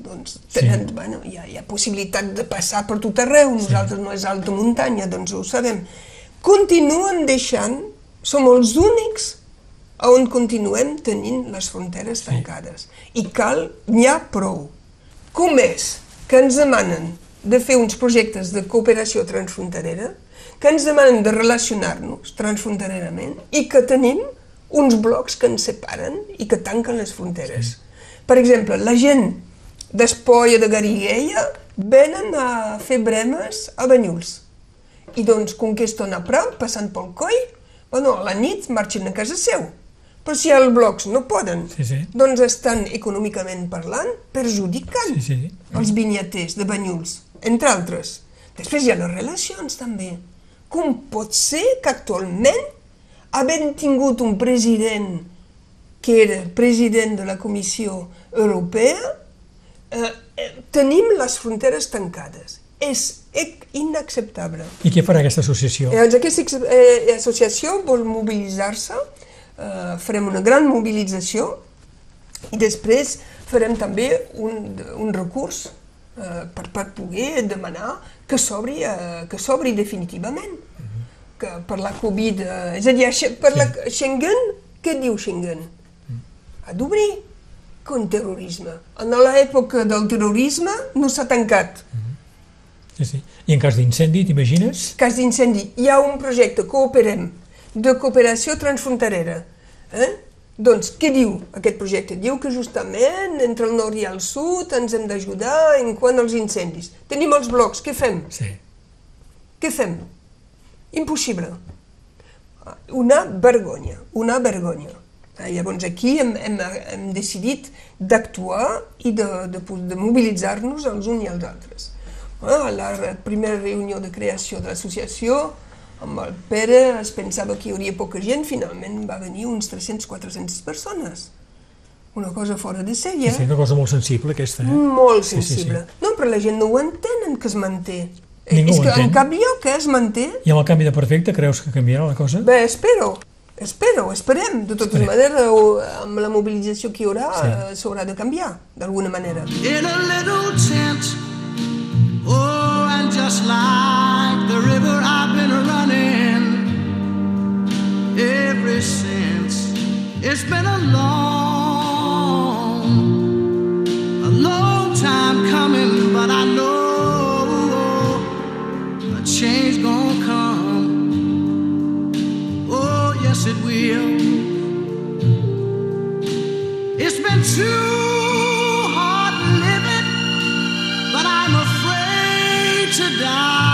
S3: Doncs tenen, sí. bueno, hi, ha, hi ha possibilitat de passar per tot arreu, nosaltres no és alta muntanya, doncs ho sabem. Continuen deixant, som els únics on continuem tenint les fronteres tancades. I cal, n'hi ha prou. Com és que ens demanen de fer uns projectes de cooperació transfronterera, que ens demanen de relacionar-nos transfrontererament i que tenim uns blocs que ens separen i que tanquen les fronteres. Per exemple, la gent d'Espolla de Gariguella venen a fer bremes a Banyuls. I doncs, com que estan a prop, passant pel coll, bueno, a la nit marxen a casa seu. Però si els blocs no poden,
S2: Sí, sí.
S3: doncs estan econòmicament parlant perjudicant
S2: Sí, sí.
S3: els vinyaters de Banyuls, entre altres. Després hi ha les relacions també. Com pot ser que actualment, havent tingut un president que era president de la Comissió Europea, eh, eh, tenim les fronteres tancades. És inacceptable.
S2: I què farà aquesta associació?
S3: Llavors, aquesta ex- eh, associació vol mobilitzar-se, eh, farem una gran mobilització i després farem també un, un recurs eh, per, per poder demanar que s'obri eh, que s'obri definitivament que per la Covid, eh, és a dir, per la Schengen, què diu Schengen? Ha d'obrir con terrorisme. En l'època del terrorisme no s'ha tancat.
S2: Sí, sí. I en cas d'incendi, t'imagines?
S3: cas d'incendi, hi ha un projecte, cooperem, de cooperació transfronterera. Eh? Doncs què diu aquest projecte? Diu que justament entre el nord i el sud ens hem d'ajudar en quant als incendis. Tenim els blocs, què fem?
S2: Sí.
S3: Què fem? Impossible. Una vergonya, una vergonya. Eh, Llavors aquí hem, hem, hem decidit d'actuar i de, de, de mobilitzar-nos els uns i els altres. Eh, A la primera reunió de creació de l'associació, amb el Pere es pensava que hi hauria poca gent, finalment va venir uns 300-400 persones. Una cosa fora de sèrie.
S2: Sí, una cosa molt sensible, aquesta. Eh?
S3: Molt
S2: Sí, sí, sí.
S3: sensible. No, però la gent no ho entenen que es manté.
S2: Ningú
S3: és
S2: ho
S3: que en
S2: entén.
S3: cap lloc eh, es manté.
S2: I amb el canvi de prefecte creus que canviarà la cosa?
S3: Bé, espero, espero, esperem. De totes
S2: Esperem.
S3: maneres, amb la mobilització que hi haurà,
S2: Sí.
S3: eh, s'haurà de canviar, d'alguna manera.
S9: in a little tent. Oh, and just like the river I've ever since. It's been a long, a long time coming, but I know a change gonna come. Oh, yes, it will. It's been too hard living, but I'm afraid to die.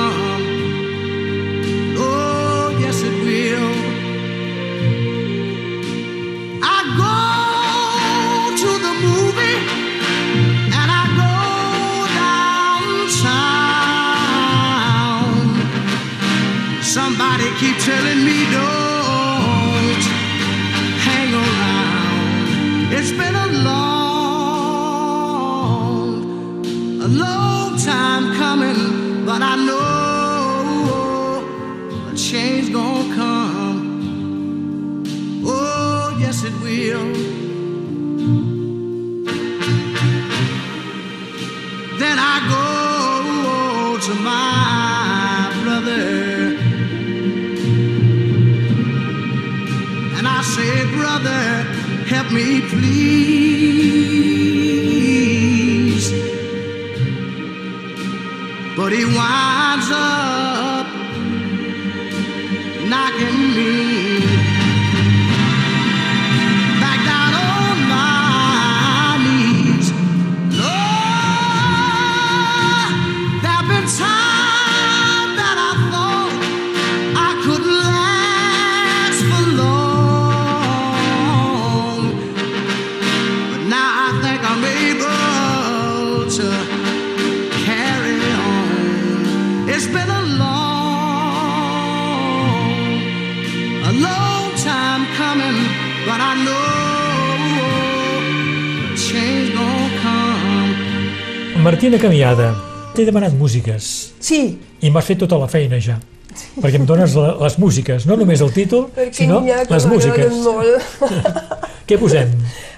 S2: Camiada, t'he demanat músiques
S3: Sí,
S2: i m'has fet tota la feina ja. Perquè em dones la, les músiques, no només el títol,
S3: perquè
S2: sinó
S3: ha que
S2: les músiques.
S3: molt. (laughs)
S2: Què posem?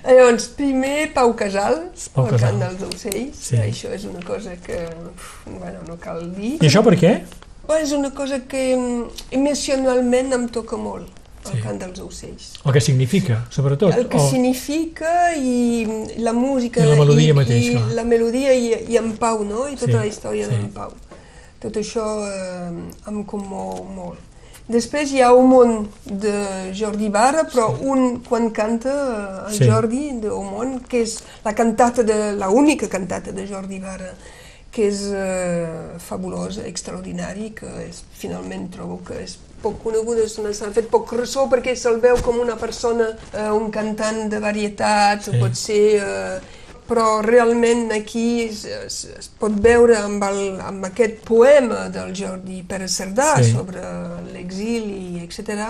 S3: Llavors, primer Pau Casals,
S2: Pau
S3: el cant
S2: Casals.
S3: dels ocells.
S2: Sí.
S3: Això és una cosa que, uf, bueno, no cal dir.
S2: I això per què?
S3: Bueno, és una cosa que mm, emocionalment em toca molt, el
S2: Sí.
S3: cant dels ocells.
S2: El que significa, sobretot.
S3: El que
S2: o-
S3: significa i la música
S2: I la melodia
S3: i,
S2: mateix,
S3: i
S2: clar.
S3: la melodia i, i en Pau, no? I tota
S2: Sí,
S3: la història
S2: sí.
S3: d'en Pau. Tot això eh, em commou molt. Després hi ha un món de Jordi Barra, però un quan canta eh, el
S2: Sí.
S3: Jordi de Omon, que és la cantata de la única cantata de Jordi Barra, que és eh, fabulosa, extraordinari, que és, finalment trobo que és poc coneguda, se n'ha fet poc ressò perquè se'l veu com una persona, eh, un cantant de varietat,
S2: Sí.
S3: pot ser... Eh, però realment aquí es, es, es pot veure amb, el, amb aquest poema del Jordi Pere Cerdà
S2: Sí.
S3: sobre l'exili, etc.,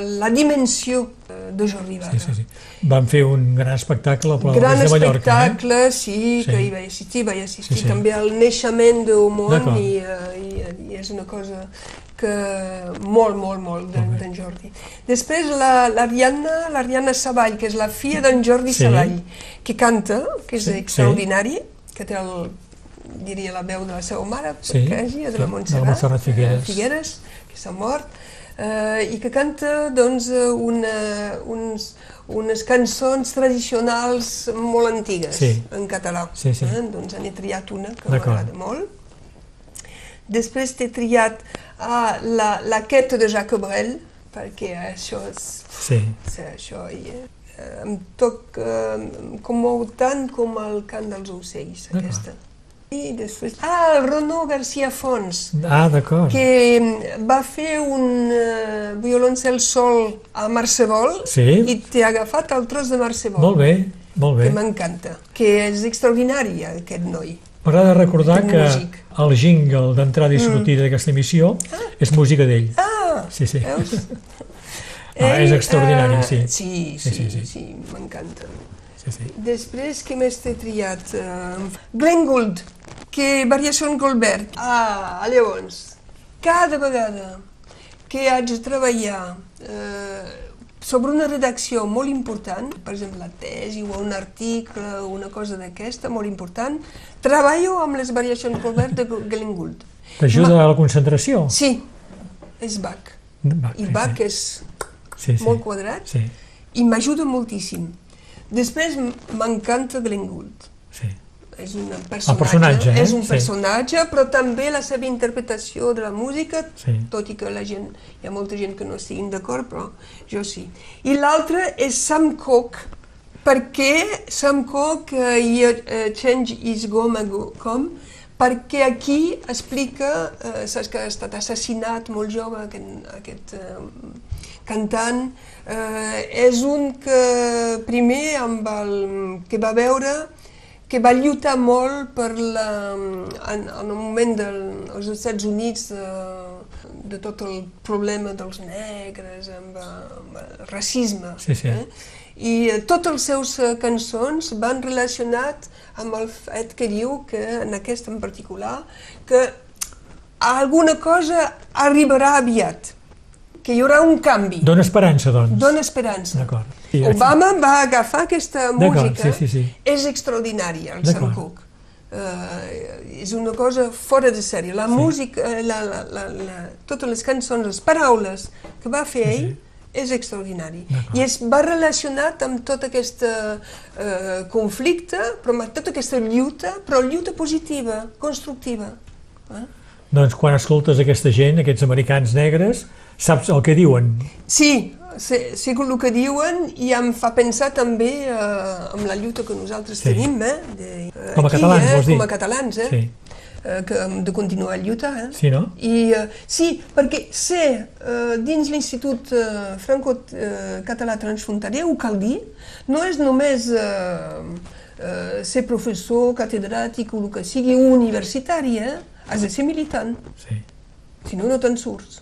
S3: la dimensió eh, de Jordi Barra.
S2: Sí, sí, sí. Van fer un gran espectacle però
S3: Gran
S2: des de Mallorca,
S3: espectacle, sí,
S2: Sí.
S3: que hi vaig assistir, vaig assistir
S2: Sí, sí.
S3: també al naixement d'Omon
S2: D'acord.
S3: i, eh, i, i és una cosa que molt, molt, molt d'en d'en Jordi. Després la- l'Ariadna, l'Ariadna Savall, que és la filla d'en Jordi
S2: Sí.
S3: Savall, que canta, que és
S2: Sí,
S3: extraordinari, que té el, diria la veu de la seva mare,
S2: Sí,
S3: quasi, de
S2: de
S3: la
S2: la
S3: Montserrat,
S2: Montserrat Figueres.
S3: eh, Figueres, que s'ha mort, eh, i que canta doncs, eh, una, uns, unes cançons tradicionals molt antigues
S2: Sí.
S3: en català.
S2: Sí, sí.
S3: Eh? Doncs n'he triat una que m'agrada molt. Després t'he triat ah, la, la quête de Jacques Brel, perquè això és,
S2: Sí,
S3: és això i, eh, em toca, em commou tant com el cant dels ocells, aquesta. I després, ah, el Renaud García Fons,
S2: ah, d'acord.
S3: que mm, va fer un uh, violoncel sol a Marcebol
S2: Sí.
S3: i t'he agafat el tros de Marcebol,
S2: Molt bé, molt bé.
S3: que m'encanta, que és extraordinari aquest noi.
S2: M'agrada recordar
S3: Aquest
S2: que
S3: músic.
S2: el jingle d'entrada i sortida d'aquesta emissió és música d'ell.
S3: Ah,
S2: Sí, sí.
S3: veus? (laughs)
S2: Ah, és extraordinari,
S3: eh,
S2: sí.
S3: Sí,
S2: Sí,
S3: sí,
S2: sí,
S3: sí,
S2: sí.
S3: sí, m'encanta.
S2: Sí, sí.
S3: Després, què més t'he triat? Uh, Glenn Gould, que variació Goldberg. Ah, llavors, cada vegada que haig de treballar eh, sobre una redacció molt important, per exemple la tesi o un article o una cosa d'aquesta molt important, treballo amb les variacions Goldberg de Glenn Gould.
S2: T'ajuda a la concentració?
S3: Sí, és Bach.
S2: Va,
S3: I Bach
S2: sí.
S3: és
S2: sí, sí.
S3: molt quadrat
S2: Sí,
S3: i m'ajuda moltíssim. Després m'encanta Glenn Gould.
S2: sí.
S3: És un personatge,
S2: personatge, eh?
S3: és un
S2: Sí.
S3: personatge, però també la seva interpretació de la música,
S2: Sí.
S3: tot i que la gent, hi ha molta gent que no estiguin d'acord, però jo sí. I l'altre és Sam Cooke, perquè Sam Cooke uh, i uh, Change is Goma Go- Com, perquè aquí explica, uh, saps que ha estat assassinat molt jove aquest, aquest uh, cantant, uh, és un que primer amb el, que va veure que va lluitar molt per la, en, en el moment dels Estats Units de, de tot el problema dels negres, amb, amb el racisme.
S2: Sí, sí.
S3: Eh? I eh, totes les seves eh, cançons van relacionat amb el fet que diu que, en aquesta en particular, que alguna cosa arribarà aviat, que hi haurà un canvi.
S2: Dóna esperança, doncs.
S3: Dóna esperança.
S2: D'acord. Sí,
S3: Obama va agafar aquesta música,
S2: sí, sí, sí.
S3: és extraordinària, el Sam. Cooke. Uh, és una cosa fora de sèrie. La música, eh, la, la, la, la, totes les cançons, les paraules que va fer ell, és extraordinari. I es va relacionat amb tot aquest uh, conflicte, però amb tota aquesta lluita, però lluita positiva, constructiva. Eh?
S2: Doncs quan escoltes aquesta gent, aquests americans negres, saps el que diuen.
S3: Sí, sé, sé el que diuen i em fa pensar també eh, amb la lluita que nosaltres
S2: Sí.
S3: tenim, eh? De, eh,
S2: Com a catalans,
S3: eh?
S2: vols dir?
S3: Com a catalans, eh?
S2: Sí.
S3: Eh, que hem de continuar a lluitar, eh?
S2: Sí, no?
S3: I, eh, sí, perquè ser eh, dins l'Institut eh, Franco-Català Transfronterer, ho cal dir, no és només eh, eh, ser professor, catedràtic o el que sigui, universitari, eh? Has de ser militant,
S2: Sí.
S3: si no, no te'n surts.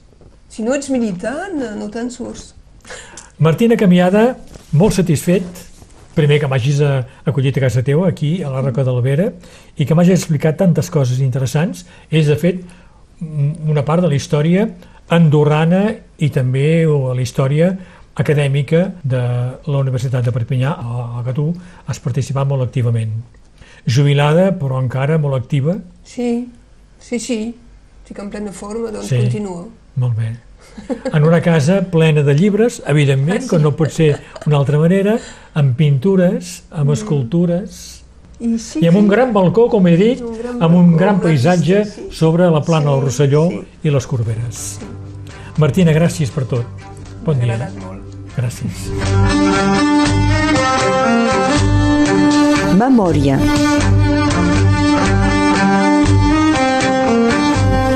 S3: Si no ets militant, no te'n surts.
S2: Martina Camiada, molt satisfet primer que m'hagis eh, acollit a casa teva, aquí, a la Roca de l'Albera, i que m'hagis explicat tantes coses interessants. És, de fet, mm, una part de la història andorrana i també o, la història acadèmica de la Universitat de Perpinyà, a la que tu has participat molt activament. Jubilada, però encara molt activa.
S3: Sí, sí, sí. Estic en plena forma, doncs
S2: Sí.
S3: continuo.
S2: Molt bé. En una casa plena de llibres, evidentment, com no pot ser d'una altra manera, amb pintures, amb escultures,
S3: I, sí,
S2: i amb un gran balcó, com he dit, amb un gran paisatge
S3: sí, sí.
S2: sobre la plana del
S3: Sí,
S2: Rosselló
S3: sí.
S2: i les Corberes. Martina, gràcies per tot. Bon dia.
S3: molt.
S2: Gràcies.
S1: Memòria.